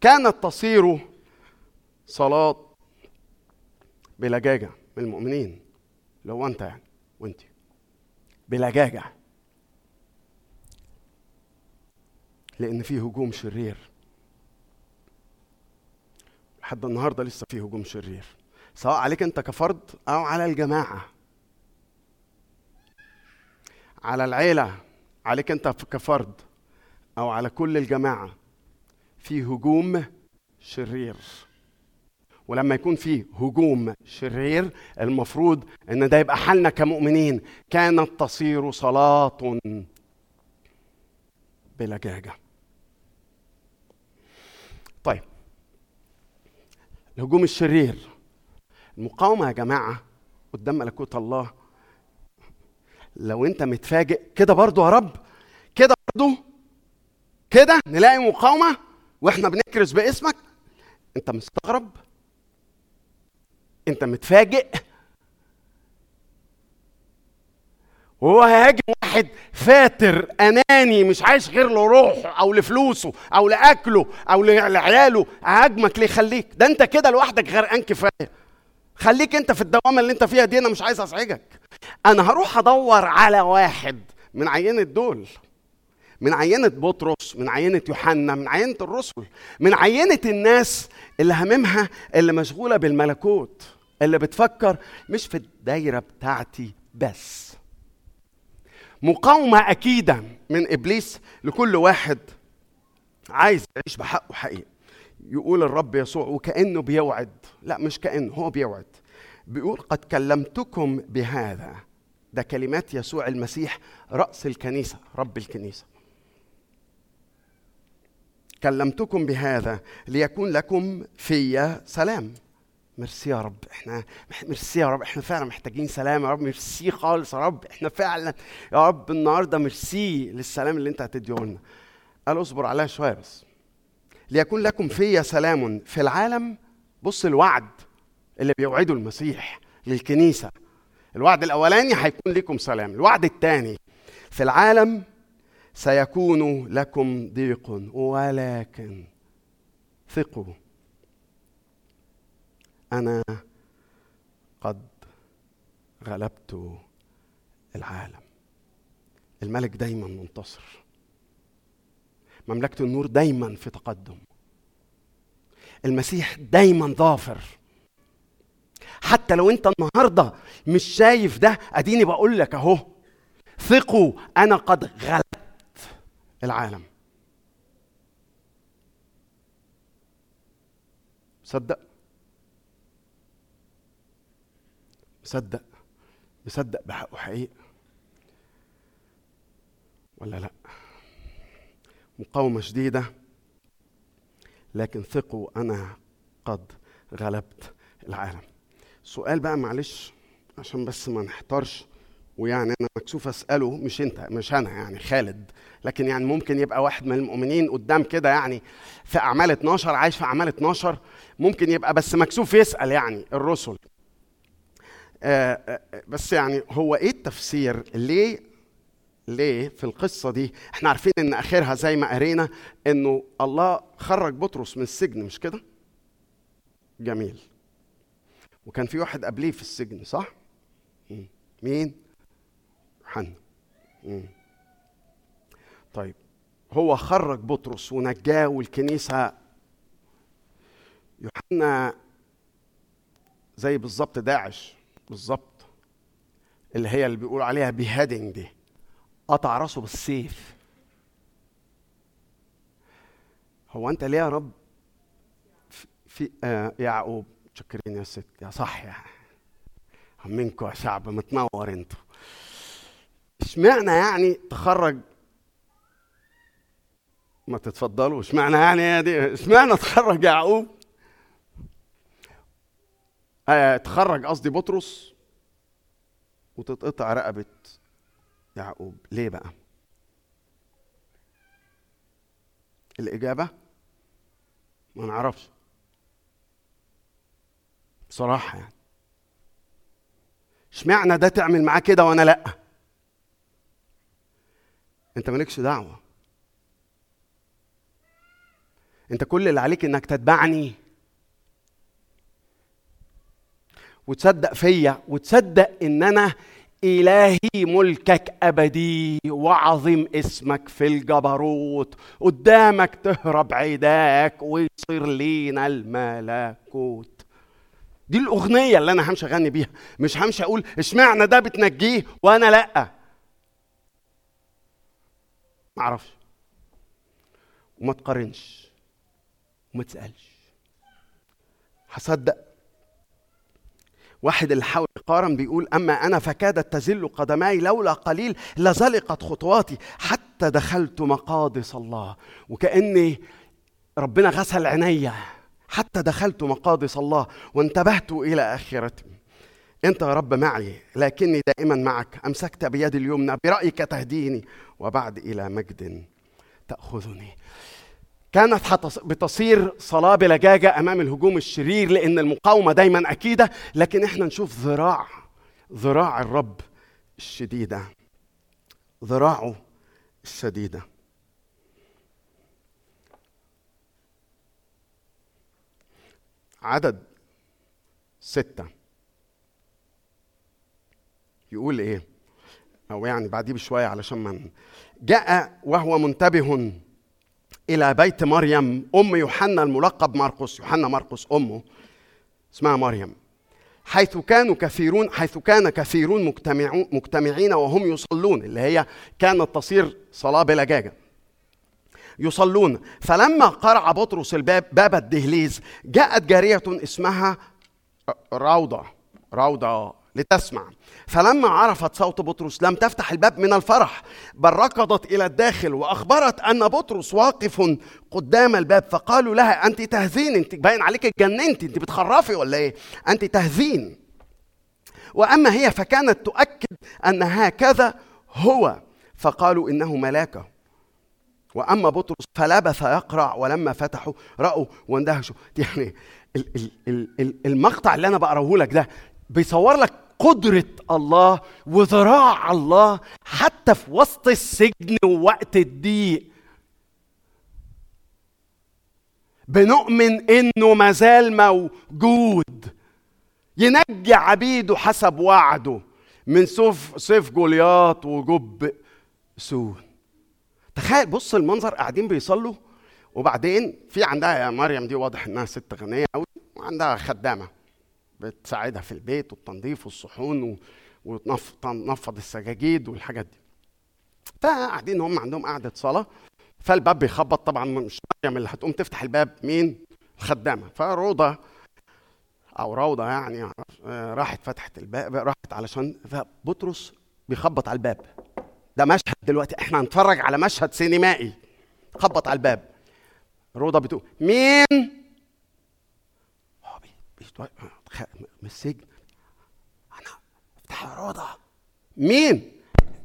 كانت تصير صلاة بلجاجة من المؤمنين. اللي هو انت يعني وانت. بلجاجة لأن في هجوم شرير. لحد النهارده لسه في هجوم شرير. سواء عليك أنت كفرد أو على الجماعة. على العيلة عليك أنت كفرد أو على كل الجماعة. في هجوم شرير. ولما يكون في هجوم شرير المفروض إن ده يبقى حالنا كمؤمنين. كانت تصير صلاة بلجاجه طيب الهجوم الشرير. المقاومة يا جماعة قدام ملكوت الله. لو انت متفاجئ كده برضو يا رب كده برضو كده نلاقي مقاومة وإحنا بنكرز باسمك. انت مستغرب؟ انت متفاجئ؟ وهو هيهاجم واحد فاتر أناني مش عايش غير لروحه أو لفلوسه أو لأكله أو لعياله هاجمك ليه؟ خليك. ده انت كده لوحدك غرقان كفاية. خليك انت في الدوامة اللي انت فيها دي أنا مش عايز ازعجك. أنا هروح ادور على واحد من عينة دول من عينة بطرس من عينة يوحنا من عينة الرسل من عينة الناس اللي هممها اللي مشغولة بالملكوت اللي بتفكر مش في الدايرة بتاعتي بس. مقاومة أكيدة من إبليس لكل واحد عايز يعيش بحقه حقيقي. يقول الرب يسوع وكأنه بيوعد. لا مش كأنه هو بيوعد. بيقول قد كلمتكم بهذا. ده كلمات يسوع المسيح رأس الكنيسة رب الكنيسة. كلمتكم بهذا ليكون لكم في سلام. ميرسي يا رب إحنا ميرسي يا رب إحنا فعلا محتاجين سلام يا رب. ميرسي خالص يا رب إحنا فعلا يا رب النهارده ميرسي للسلام اللي أنت هتديه لنا قال اصبر عليها شوية بس. ليكون لكم في سلام في العالم. بص الوعد اللي بيوعده المسيح للكنيسة الوعد الأولاني هيكون لكم سلام الوعد الثاني في العالم سيكون لكم ضيق ولكن ثقوا. أنا قد غلبت العالم. الملك دايما منتصر. مملكة النور دايما في تقدم. المسيح دايما ظافر. حتى لو أنت النهارده مش شايف ده أديني بقول لك أهو. ثقوا أنا قد غلبت العالم. مصدق مصدق مصدق بحقه حقيقة ولا لا؟ مقاومة شديدة لكن ثقوا أنا قد غلبت العالم. سؤال بقى معلش عشان بس ما نحترش ويعني أنا مكسوف أسأله مش أنت مش أنا يعني خالد. لكن يعني ممكن يبقى واحد من المؤمنين قدام كده يعني في أعمال 12 عايش في أعمال 12 ممكن يبقى بس مكسوف يسأل يعني الرسل. آه آه بس يعني هو إيه التفسير؟ ليه ليه في القصة دي؟ إحنا عارفين إن آخرها زي ما قرينا إنه الله خرج بطرس من السجن مش كده؟ جميل. وكان في واحد قبليه في السجن صح؟ مين؟ يوحنا. طيب هو خرج بطرس ونجاه والكنيسة يوحنا زي بالظبط داعش بالظبط اللي هي اللي بيقول عليها بيهادنج دي. قطع راسه بالسيف. هو أنت ليه يا رب في آه يعقوب؟ متشكرين يا ست. يا صح يا منكم يا شعب متنور أنتوا. اشمعنى يعني تخرج؟ ما تتفضلوا. اشمعنى يعني يا دي؟ اشمعنى تخرج يعقوب؟ آه تخرج قصدي بطرس وتتقطع رقبة يعقوب. ليه بقى؟ الإجابة؟ ما نعرفش. بصراحة يعني. اشمعنى ده تعمل معاه كده وأنا لأ؟ أنت مالكش دعوة. أنت كل اللي عليك إنك تتبعني. وتصدق فيا وتصدق إن أنا إلهي ملكك أبدي وعظيم اسمك في الجبروت قدامك تهرب عداك ويصير لينا الملكوت. دي الأغنية اللي أنا همشي أغني بيها مش همشي أقول إشمعنى ده بتنجيه وأنا لأ. ما أعرفش وما تقارنش وما تسألش. هصدق واحد اللي حاول يقارن بيقول أما أنا فكادت تزل قدماي لولا قليل لزلقت خطواتي حتى دخلت مقادس الله. وكأني ربنا غسل عينيا حتى دخلت مقادس الله وانتبهت إلى آخرتي. أنت يا رب معي لكني دائما معك. أمسكت بيدي اليمنى برأيك تهديني وبعد إلى مجد تأخذني. كانت بتصير صلاة بلجاجة أمام الهجوم الشرير لأن المقاومة دايما أكيدة لكن إحنا نشوف ذراع ذراع الرب الشديدة ذراعه الشديدة. عدد ستة. يقول إيه؟ أو يعني بعديه بشوية علشان من جاء وهو منتبه إلى بيت مريم أم يوحنا الملقب مرقس يوحنا مرقس أمه. اسمها مريم. حيث كانوا كثيرون حيث كان كثيرون مجتمعون مجتمعين وهم يصلون اللي هي كانت تصير صلاة بلجاجة يصلون. فلما قرع بطرس الباب باب الدهليز جاءت جارية اسمها روضة روضة لتسمع. فلما عرفت صوت بطرس لم تفتح الباب من الفرح بل ركضت إلى الداخل وأخبرت أن بطرس واقف قدام الباب. فقالوا لها أنت تهذين أنت باين عليك اتجننتي أنت بتخرفي ولا إيه؟ أنت تهذين وأما هي فكانت تؤكد أن هكذا هو. فقالوا إنه ملاكه وأما بطرس فلبث يقرع ولما فتحوا رأوا واندهشوا. يعني المقطع اللي أنا بقرأه لك ده بيصور لك قدرة الله وذراع الله حتى في وسط السجن ووقت الضيق. بنؤمن إنه مازال موجود. ينجي عبيده حسب وعده من سيف سيف جولياط وجب سون. تخيل بص المنظر قاعدين بيصلوا وبعدين في عندها يا مريم دي واضح إنها ست غنية قوي وعندها خدامة. بتساعدها في البيت والتنظيف والصحون وتنفض السجاجيد والحاجات دي. فقاعدين هم عندهم قعدة صلاة فالباب بيخبط طبعا مش مريم اللي هتقوم تفتح الباب مين؟ الخدامة. فروضة أو روضة يعني راحت فتحت الباب راحت علشان فبطرس بيخبط على الباب. ده مشهد دلوقتي إحنا هنتفرج على مشهد سينمائي. خبط على الباب. روضة بتقول مين؟ من السجن أنا افتح يا روضه مين؟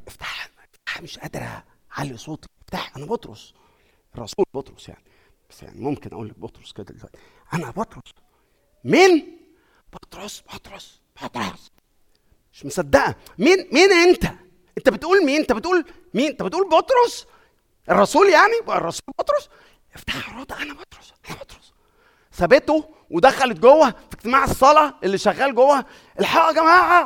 افتح افتح مش قادر أعلي صوتي. افتح أنا بطرس. الرسول بطرس يعني. بس يعني ممكن أقول لك بطرس كده دلوقتي. أنا بطرس. مين؟ بطرس بطرس بطرس. مش مصدقة. مين مين أنت؟ أنت بتقول مين؟ أنت بتقول مين؟ أنت بتقول بطرس؟ الرسول يعني؟ الرسول بطرس؟ افتح يا روضه أنا بطرس أنا بطرس. ثبته ودخلت جوه في اجتماع الصلاة اللي شغال جوه. الحقوا يا جماعة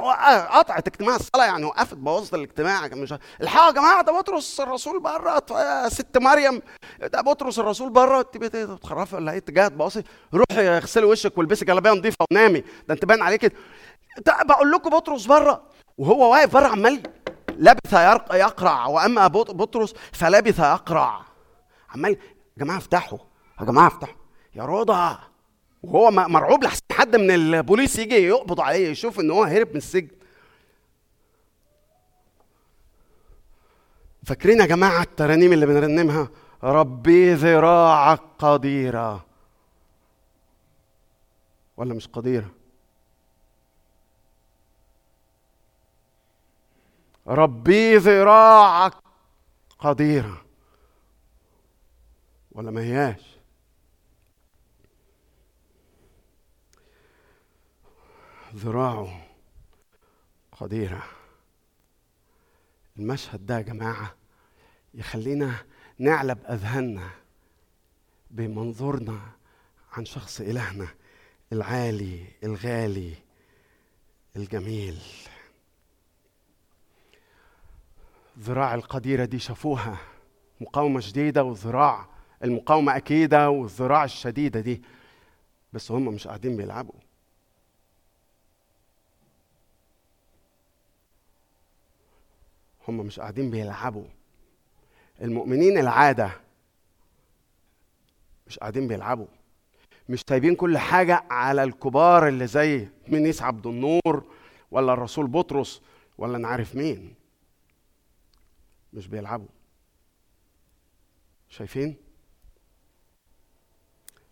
قطعت اجتماع الصلاة يعني وقفت بوظت الاجتماع. مش الحقوا يا جماعة ده بطرس الرسول بره يا ست مريم. ده بطرس الرسول بره انت بتخرفي ولا إيه؟ اتجاه تبصي روحي اغسلي وشك والبسي جلابية نظيفة ونامي. ده انت باين عليك كده. بقول لكم بطرس بره وهو واقف بره عمال لبث يقرع. وأما بطرس فلبث يقرع. عمال يا جماعة افتحوا يا جماعة افتحوا. يا رضا وهو مرعوب لحسن حد من البوليس يجي يقبض عليه يشوف إن هو هرب من السجن. فاكرين يا جماعة الترانيم اللي بنرنمها؟ ربي ذراعك قديرة. ولا مش قديرة؟ ربي ذراعك قديرة. ولا ما هياش؟ ذراعه. قديرة. المشهد ده يا جماعة يخلينا نعلب أذهاننا بمنظورنا عن شخص إلهنا العالي الغالي الجميل. ذراع القديرة دي شافوها. مقاومة شديدة والذراع المقاومة أكيدة والذراع الشديدة دي. بس هم مش قاعدين بيلعبوا. هم مش قاعدين بيلعبوا. المؤمنين العادة مش قاعدين بيلعبوا. مش سايبين كل حاجة على الكبار اللي زي منيس عبد النور ولا الرسول بطرس ولا نعرف مين. مش بيلعبوا. شايفين؟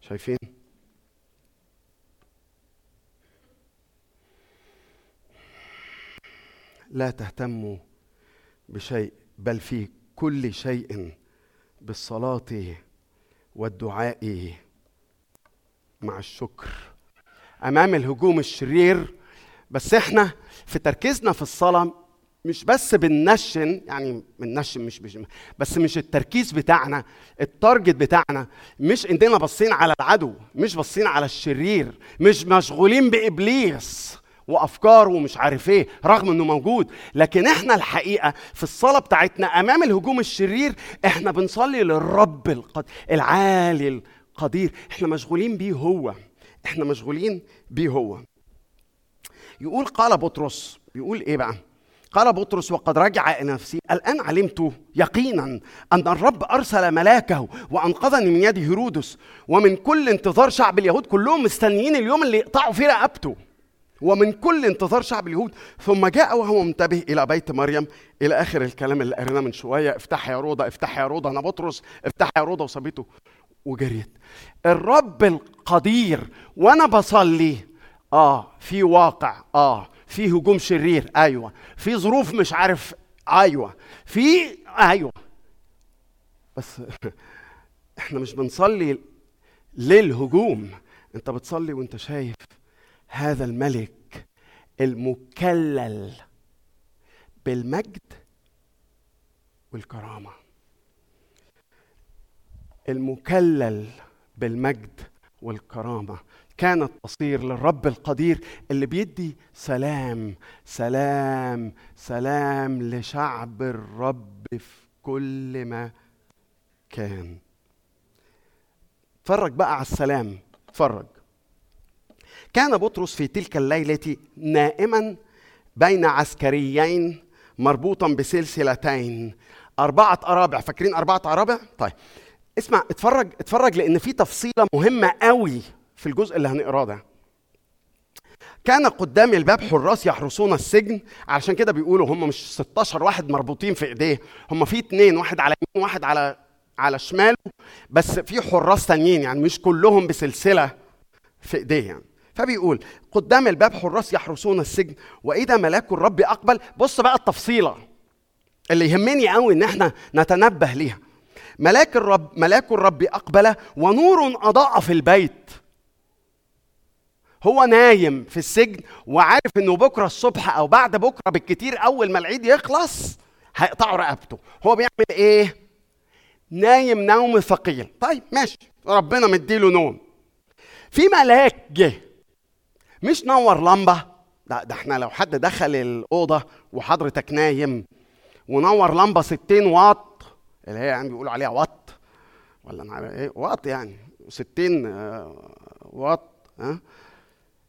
شايفين؟ لا تهتموا بشيء بل في كل شيء بالصلاة والدعاء مع الشكر. أمام الهجوم الشرير بس إحنا في تركيزنا في الصلاة مش بس بننشن يعني بننشن مش, مش بس مش التركيز بتاعنا ال target بتاعنا مش إننا باصين على العدو مش باصين على الشرير مش مشغولين بإبليس. وافكاره ومش عارف إيه رغم إنه موجود. لكن إحنا الحقيقة في الصلاة بتاعتنا أمام الهجوم الشرير إحنا بنصلي للرب القد... العالي القدير. إحنا مشغولين بيه هو. إحنا مشغولين بيه هو. يقول قال بطرس. يقول إيه بقى؟ قال بطرس وقد رجع نفسي. الآن علمت يقينا أن الرب أرسل ملاكه وأنقذني من يد هيرودس. ومن كل انتظار شعب اليهود كلهم مستنيين اليوم اللي يقطعوا فيه رقبته. ومن كل انتظار شعب اليهود ثم جاء وهو منتبه إلى بيت مريم. إلى آخر الكلام اللي قريناه من شوية افتح يا روضة افتح يا روضة أنا بطرس افتح يا روضة وسابته وجريت. الرب القدير وأنا بصلي. آه في واقع. آه في هجوم شرير. أيوه. في ظروف مش عارف. أيوه. في أيوه. بس إحنا مش بنصلي للهجوم. أنت بتصلي وأنت شايف هذا الملك المكلل بالمجد والكرامة. المكلل بالمجد والكرامة. كانت تصير للرب القدير اللي بيدي سلام سلام سلام لشعب الرب في كل ما كان. اتفرج بقى على السلام. اتفرج. كان بطرس في تلك الليلة نائما بين عسكريين مربوطا بسلسلتين. أربعة أرابع فاكرين أربعة أرابع؟ طيب اسمع اتفرج اتفرج لأن في تفصيلة مهمة قوي في الجزء اللي هنقراه ده. كان قدام الباب حراس يحرسون السجن علشان كده بيقولوا هم مش 16 واحد مربوطين في إيديه هم في اتنين واحد على يمين واحد على على شماله بس في حراس تانيين يعني مش كلهم بسلسلة في إيديه يعني. فبيقول قدام الباب حراس يحرسون السجن وإذا ملاك الرب أقبل بص بقى التفصيلة اللي يهمني قوي إن إحنا نتنبه ليها. ملاك الرب ملاك الرب أقبل ونور أضاء في البيت. هو نايم في السجن وعارف إنه بكرة الصبح أو بعد بكرة بالكتير أول ما العيد يخلص هيقطعوا رقبته. هو بيعمل إيه؟ نايم نوم ثقيل. طيب ماشي ربنا مديله نوم. في ملاك جه. مش نور لمبة. ده, ده إحنا لو حد دخل الأوضة وحضرتك نايم ونور لمبة 60 واط اللي هي يعني بيقولوا عليها واط. ولا أنا إيه؟ واط يعني. 60 آه، واط ها أه؟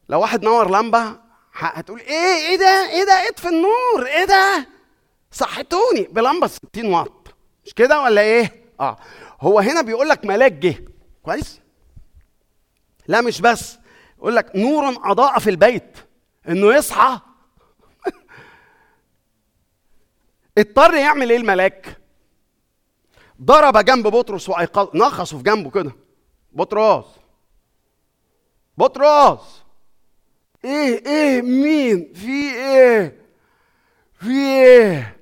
لو واحد نور لمبة هتقول إيه؟ إيه ده؟ إيه ده؟ اطفي النور؟ إيه ده؟ صحتوني بلمبة 60 واط. مش كده ولا إيه؟ آه. هو هنا بيقول لك ملاك جه. كويس؟ لا مش بس. يقول لك نور أضاء في البيت إنه يصحى. اضطر يعمل إيه الملاك؟ ضرب جنب بطرس وأيقظ نخصه في جنبه كده. بطرس بطرس إيه إيه مين؟ في إيه؟ في إيه؟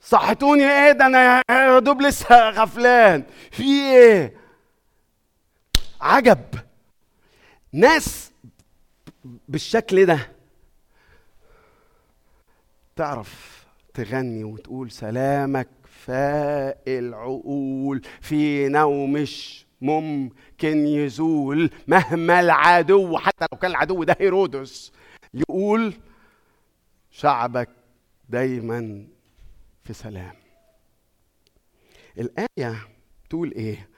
صحتوني إيه ده؟ أنا يا دوب لسه غفلان. في إيه؟ عجب. ناس بالشكل ده تعرف تغني وتقول سلامك فاق العقول في نومش ممكن يزول مهما العدو حتى لو كان العدو ده هيرودس يقول شعبك دايما في سلام الآية تقول إيه؟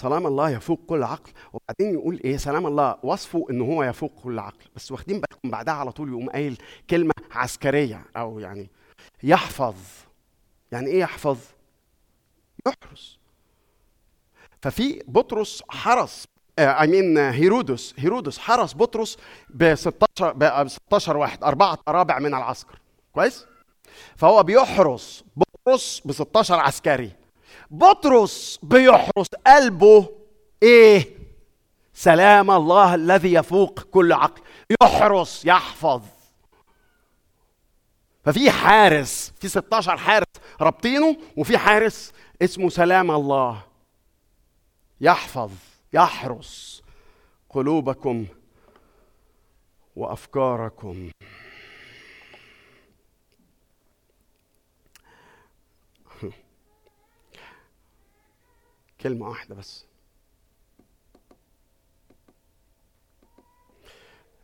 سلام الله يفوق كل عقل. وبعدين يقول إيه؟ سلام الله وصفه إن هو يفوق كل عقل. بس واخدين بالكم بعدها على طول يقوم قايل كلمة عسكرية أو يعني يحفظ. يعني إيه يحفظ؟ يحرس. ففي بطرس حرس اي مين هيرودس هيرودس حرس بطرس ب 16 ب 16 واحد أربعة ارابع من العسكر. كويس؟ فهو بيحرس بطرس ب 16 عسكري. بطرس بيحرس قلبه إيه؟ سلام الله الذي يفوق كل عقل. يحرس يحفظ. ففي حارس في 16 حارس رابطينه وفي حارس اسمه سلام الله. يحفظ يحرس قلوبكم وأفكاركم. كلمة واحدة بس.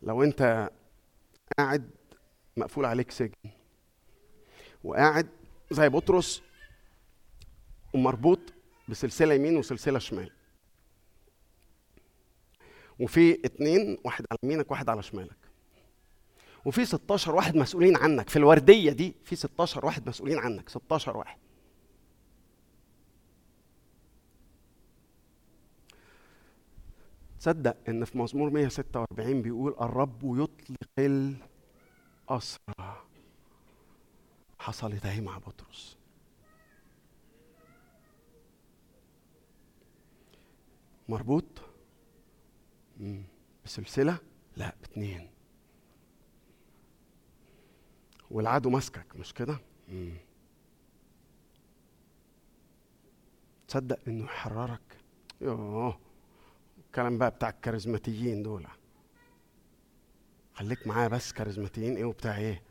لو أنت قاعد مقفول عليك سجن وقاعد زي بطرس ومربوط بسلسلة يمين وسلسلة شمال وفي اتنين واحد على يمينك واحد على شمالك وفي 16 واحد مسؤولين عنك. في الوردية دي في 16 واحد مسؤولين عنك 16 واحد. تصدق إن في مزمور 146 بيقول الرب يطلق الأسرى. حصلت أهي مع بطرس. مربوط. بسلسلة؟ لا باتنين. والعدو ماسكك مش كده. تصدق إنه يحررك؟ يوه الكلام بقى بتاع الكاريزماتيين دول. خليك معايا بس كاريزماتيين. إيه وبتاع إيه؟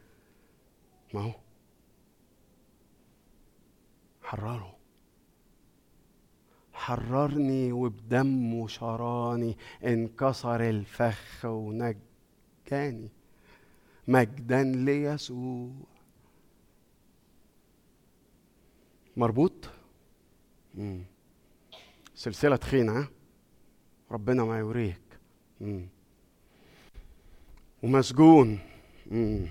ما هو. حرره حررني وبدمه شراني انكسر الفخ ونجاني. مجدا ليسوع مربوط؟ مم. سلسلة تخينة ها؟ ربنا ما يوريك. مم. ومسجون. مم.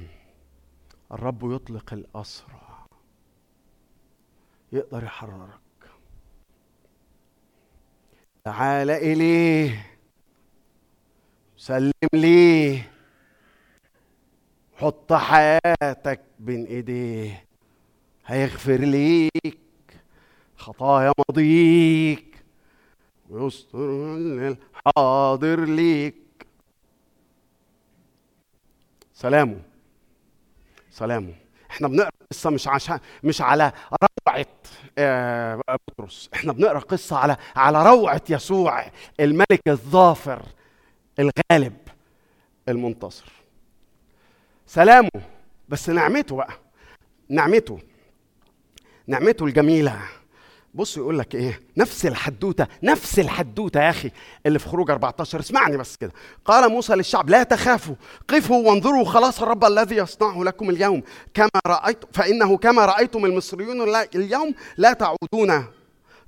الرب يطلق الأسرى. يقدر يحررك. تعال إليه. سلم ليه. حط حياتك بين إيديه. هيغفر ليك. خطايا ماضيك ويستر الحاضر ليك. سلامه سلامه إحنا بنقرأ قصة مش عشان مش على روعة آه، بطرس. إحنا بنقرأ قصة على على روعة يسوع الملك الظافر الغالب المنتصر. سلامه بس نعمته بقى. نعمته. نعمته الجميلة. بص يقول لك إيه؟ نفس الحدوتة نفس الحدوتة يا أخي اللي في خروج 14 اسمعني بس كده. قال موسى للشعب لا تخافوا قفوا وانظروا خلاص الرب الذي يصنعه لكم اليوم. كما رأيت فإنه كما رأيتم المصريون اليوم لا تعودون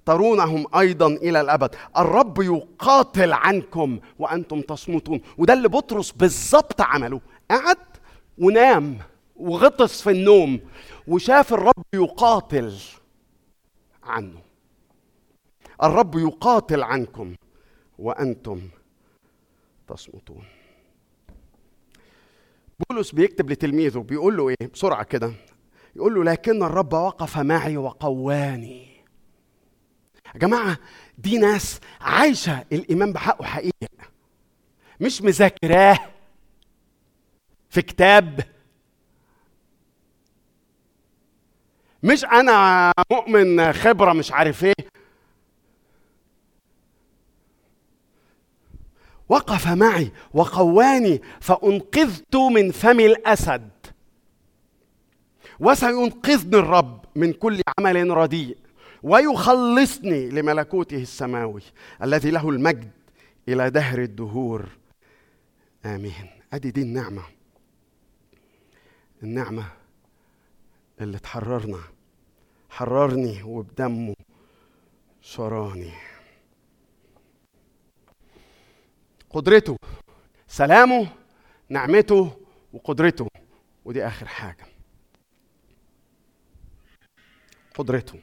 ترونهم أيضا إلى الأبد. الرب يقاتل عنكم وأنتم تصمتون. وده اللي بطرس بالظبط عمله. قعد ونام وغطس في النوم وشاف الرب يقاتل. عنه. الرب يقاتل عنكم وأنتم تصمتون. بولس بيكتب لتلميذه بيقول له إيه؟ بسرعة كده. يقول له لكن الرب وقف معي وقواني. يا جماعة دي ناس عايشة الإيمان بحقه حقيقه مش مذاكراه في كتاب مش أنا مؤمن خبرة مش عارف إيه. وقف معي وقواني فأنقذت من فم الأسد. وسينقذني الرب من كل عمل رديء. ويخلصني لملكوته السماوي الذي له المجد إلى دهر الدهور. آمين. أدي دي النعمة. النعمة اللي تحررنا حررني وبدمه. شراني قدرته سلامه نعمته وقدرته. ودي آخر حاجة. قدرته.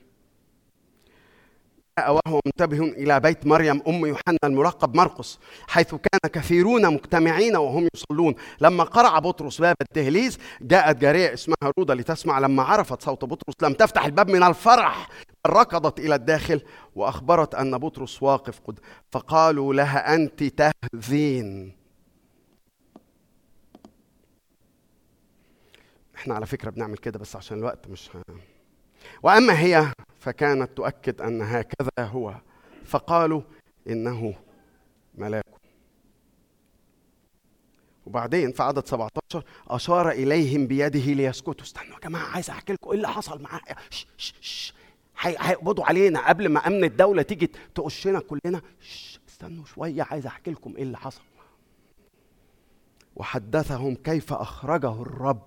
وهو منتبه إلى بيت مريم أم يوحنا الملقب مرقس حيث كان كثيرون مجتمعين وهم يصلون. لما قرع بطرس باب الدهليز جاءت جاريه اسمها رودا لتسمع لما عرفت صوت بطرس. لم تفتح الباب من الفرح ركضت إلى الداخل وأخبرت أن بطرس واقف قد فقالوا لها أنت تهذين إحنا على فكرة بنعمل كده بس عشان الوقت مش ه... وأما هي فكانت تؤكد أن هكذا هو. فقالوا إنه ملاك. وبعدين في عدد 17 أشار إليهم بيده ليسكتوا. استنوا يا جماعة عايز أحكي لكم إيه اللي حصل معايا؟ هيقبضوا علينا قبل ما أمن الدولة تيجي تقشنا كلنا؟ استنوا شوية عايز أحكي لكم إيه اللي حصل وحدثهم كيف أخرجه الرب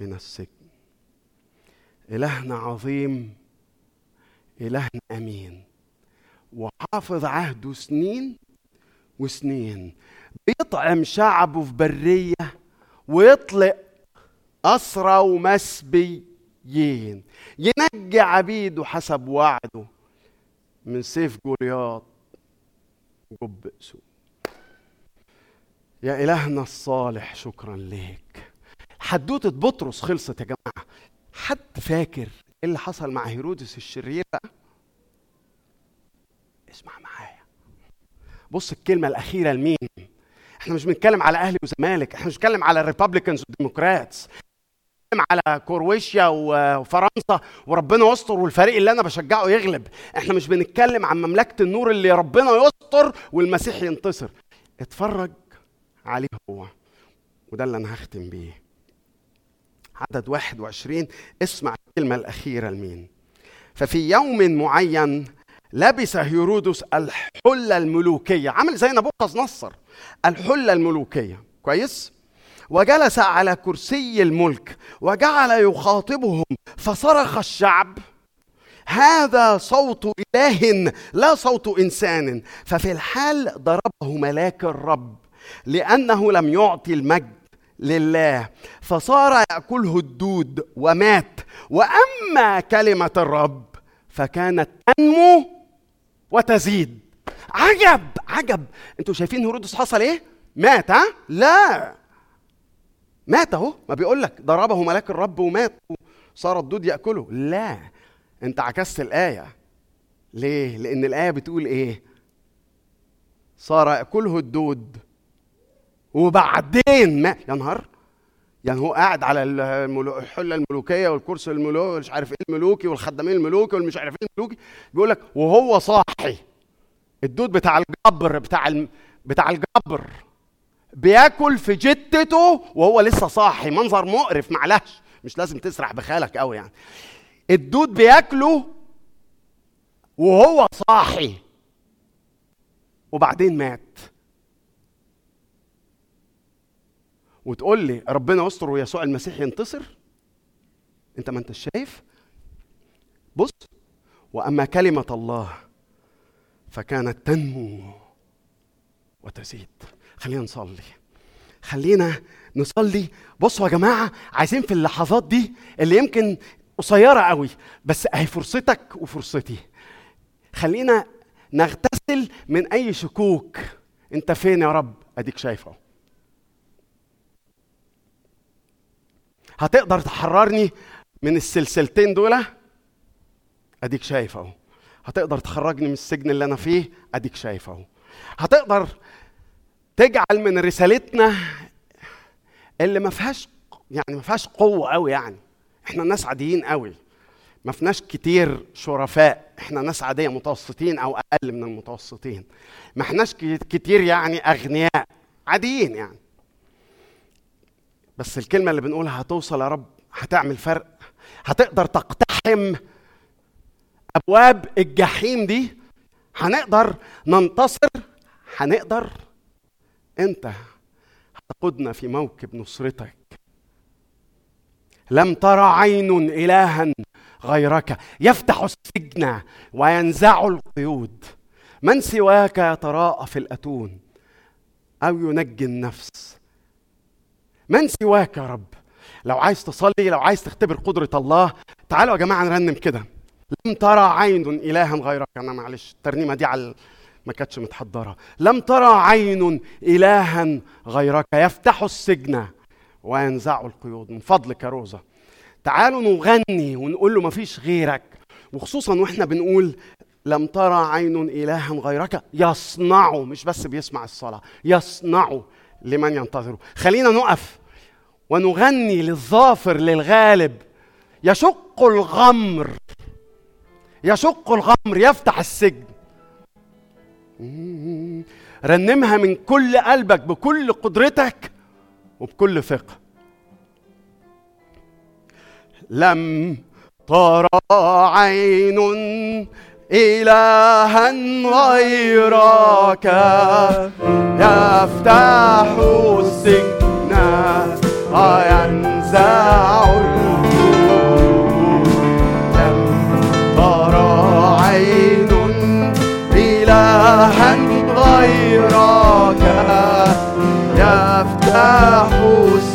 من السجن. إلهنا عظيم إلهنا أمين. وحافظ عهده سنين وسنين. بيطعم شعبه في برية ويطلق أسرى ومسبيين. ينجي عبيده حسب وعده من سيف جولياط جب أسود يا إلهنا الصالح شكرا ليك. حدوتة بطرس خلصت يا جماعة. حد فاكر إيه اللي حصل مع هيرودس الشرير بقى اسمع معايا. بص الكلمة الأخيرة لمين؟ إحنا مش بنتكلم على أهلي وزمالك إحنا مش بنتكلم على ال Republicans وال Democrats بنتكلم على كرواتيا وفرنسا وربنا يستر والفريق اللي أنا بشجعه يغلب. إحنا مش بنتكلم عن مملكة النور اللي ربنا يستر والمسيح ينتصر. اتفرج عليه هو وده اللي أنا هختم بيه. عدد 21 اسمع الكلمة الأخيرة لمين. ففي يوم معين لبس هيرودس الحلة الملوكية عامل زي نبوخذ نصر الحلة الملوكية كويس؟ وجلس على كرسي الملك وجعل يخاطبهم فصرخ الشعب هذا صوت إله لا صوت إنسان. ففي الحال ضربه ملاك الرب لأنه لم يعطي المجد لله. فصار يأكله الدود ومات. وأما كلمة الرب فكانت تنمو وتزيد. عجب عجب. أنتوا شايفين هيرودس حصل إيه؟ مات ها؟ لا. مات أهو. ما بيقول لك ضربه ملاك الرب ومات صار الدود يأكله. لا. أنت عكست الآية. ليه؟ لأن الآية بتقول إيه؟ صار يأكله الدود وبعدين ما يا نهار. يعني هو قاعد على. الحلة الملوكية والكرسي الملوكي مش عارف إيه الملوكي والخدامين الملوكي والمش عارف إيه الملوكي. بيقول لك وهو صاحي. الدود بتاع الجبر بتاع الم... بتاع الجبر بياكل في جتته وهو لسه صاحي. منظر مقرف معلش مش لازم تسرح بخيالك قوي يعني. الدود بياكله وهو صاحي. وبعدين مات. وتقول لي ربنا يستر ويسوع المسيح ينتصر؟ انت ما انت شايف؟ بص وأما كلمة الله فكانت تنمو وتزيد. خلينا نصلي. خلينا نصلي. بصوا يا جماعة عايزين في اللحظات دي اللي يمكن قصيرة قوي بس أهي فرصتك وفرصتي. خلينا نغتسل من أي شكوك. أنت فين يا رب؟ أديك شايفه هتقدر تحررني من السلسلتين دول؟ أديك شايف أهو. هتقدر تخرجني من السجن اللي أنا فيه؟ أديك شايف أهو. هتقدر تجعل من رسالتنا اللي ما فيهاش يعني ما فيهاش قوة قوي يعني. إحنا ناس عاديين قوي ما فيناش كتير شرفاء. إحنا ناس عادية متوسطين أو أقل من المتوسطين. ما إحناش كتير يعني أغنياء. عاديين يعني. بس الكلمة اللي بنقولها هتوصل يا رب هتعمل فرق هتقدر تقتحم أبواب الجحيم دي. هنقدر ننتصر هنقدر. أنت هتقودنا في موكب نصرتك. لم ترى عين إلها غيرك يفتح السجن وينزع القيود. من سواك يتراءى في الأتون؟ أو ينجي النفس؟ من سواك يا رب؟ لو عايز تصلي لو عايز تختبر قدرة الله تعالوا يا جماعة نرنم كده. لم ترى عين إلها غيرك. أنا معلش الترنيمة دي على ما كانتش متحضرة. لم ترى عين إلها غيرك يفتح السجن وينزع القيود. من فضلك يا روزة. تعالوا نغني ونقول له مفيش غيرك. وخصوصا وإحنا بنقول لم ترى عين إلها غيرك. يصنع مش بس بيسمع الصلاة يصنع. لمن ينتظره خلينا نقف ونغني للظافر للغالب. يشق الغمر. يشق الغمر يفتح السجن. رنمها من كل قلبك بكل قدرتك وبكل ثقة. لم ترى عين إلها غيرك. يفتح السجن وينزع لم ترى عين إلها غيرك. يفتح السجن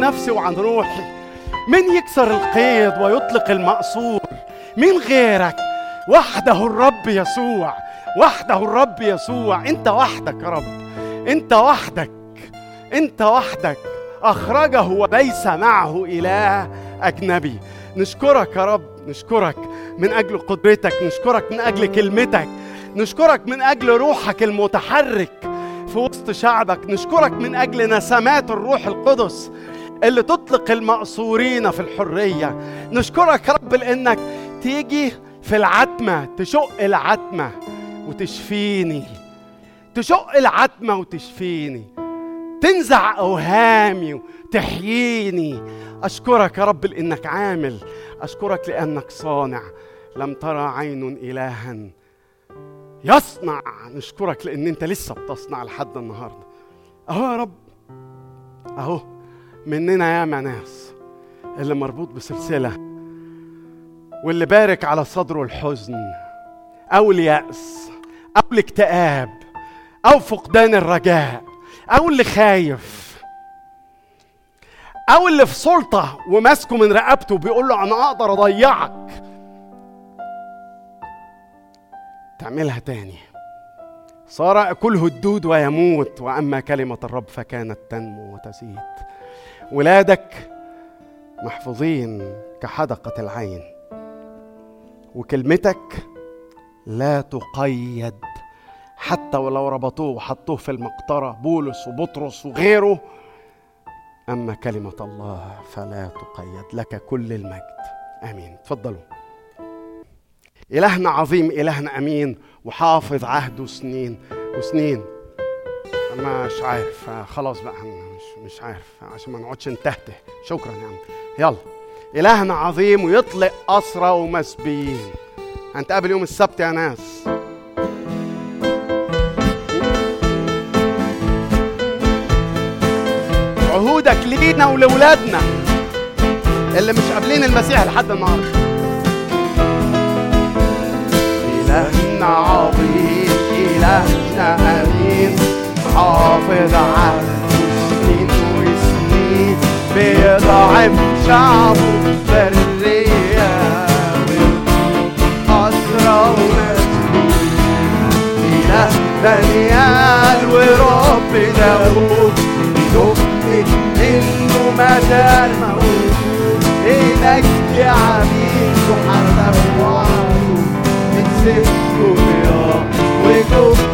نفسي وعن روحي. مين يكسر القيد ويطلق المأسور؟ مين غيرك؟ وحده الرب يسوع. وحده الرب يسوع. انت وحدك يا رب. انت وحدك. انت وحدك. أخرجه وليس معه إله أجنبي. نشكرك يا رب. نشكرك من أجل قدرتك. نشكرك من أجل كلمتك. نشكرك من أجل روحك المتحرك في وسط شعبك. نشكرك من أجل نسمات الروح القدس. اللي تطلق المأسورين في الحرية. نشكرك يا رب لأنك تيجي في العتمة تشق العتمة وتشفيني. تشق العتمة وتشفيني. تنزع أوهامي وتحييني. أشكرك يا رب لأنك عامل. أشكرك لأنك صانع. لم ترى عين إلها يصنع. نشكرك لأن أنت لسه بتصنع لحد النهاردة. أهو يا رب. أهو. مننا ياما ناس اللي مربوط بسلسلة واللي بارك على صدره الحزن أو اليأس أو الاكتئاب أو فقدان الرجاء أو اللي خايف أو اللي في سلطة وماسكه من رقبته بيقول له أنا أقدر أضيعك. تعملها تاني. صار يأكله الدود ويموت وأما كلمة الرب فكانت تنمو وتزيد. ولادك محفوظين كحدقة العين. وكلمتك لا تقيد. حتى ولو ربطوه وحطوه في المقطرة بولس وبطرس وغيره. أما كلمة الله فلا تقيد. لك كل المجد. آمين. تفضلوا. إلهنا عظيم إلهنا أمين وحافظ عهده سنين وسنين. مش عارف. خلاص بقى. مش عارف عشان ما نقعدش نتهته. شكرا يا عم. يلا. إلهنا عظيم ويطلق أسرى ومسبيين. هنتقابل يوم السبت يا ناس. عهودك لينا ولولادنا اللي مش قابلين المسيح لحد النهارده. إلهنا عظيم إلهنا أمين حافظ سنين بيطعم شعبه برية أسرى ومسلوب إله دانيال ورب داوود نؤمن إنه ما زال موجود إليك يا عبيد وحرف وعدو بتسكوا بيا وجب أسود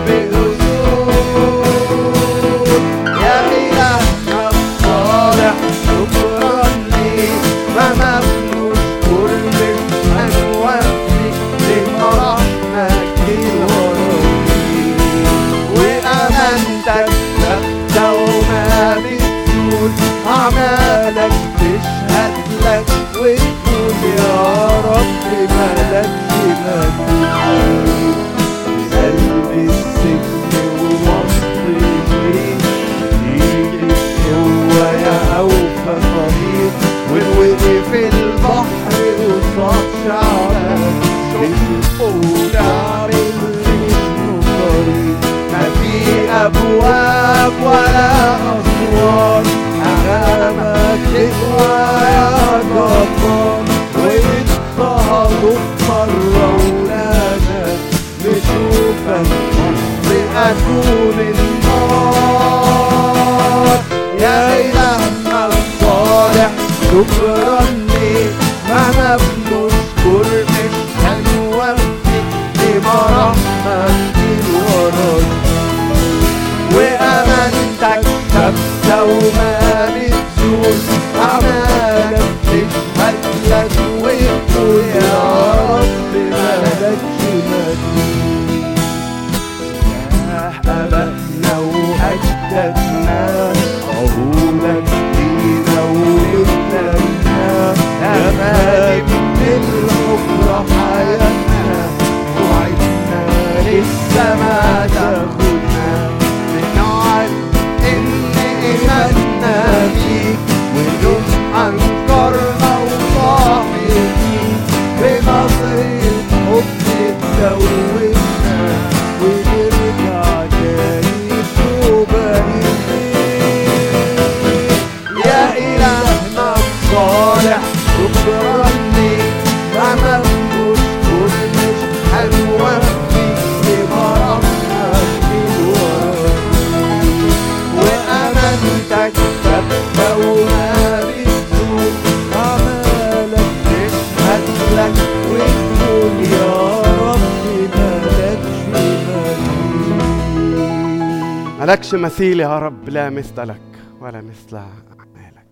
مثيل يا رب لا مثل لك ولا مثل أعمالك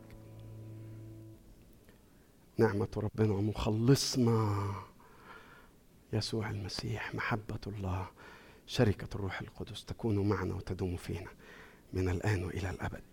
نعمة ربنا ومخلصنا يسوع المسيح محبة الله شركة الروح القدس تكون معنا وتدوم فينا من الآن وإلى الأبد.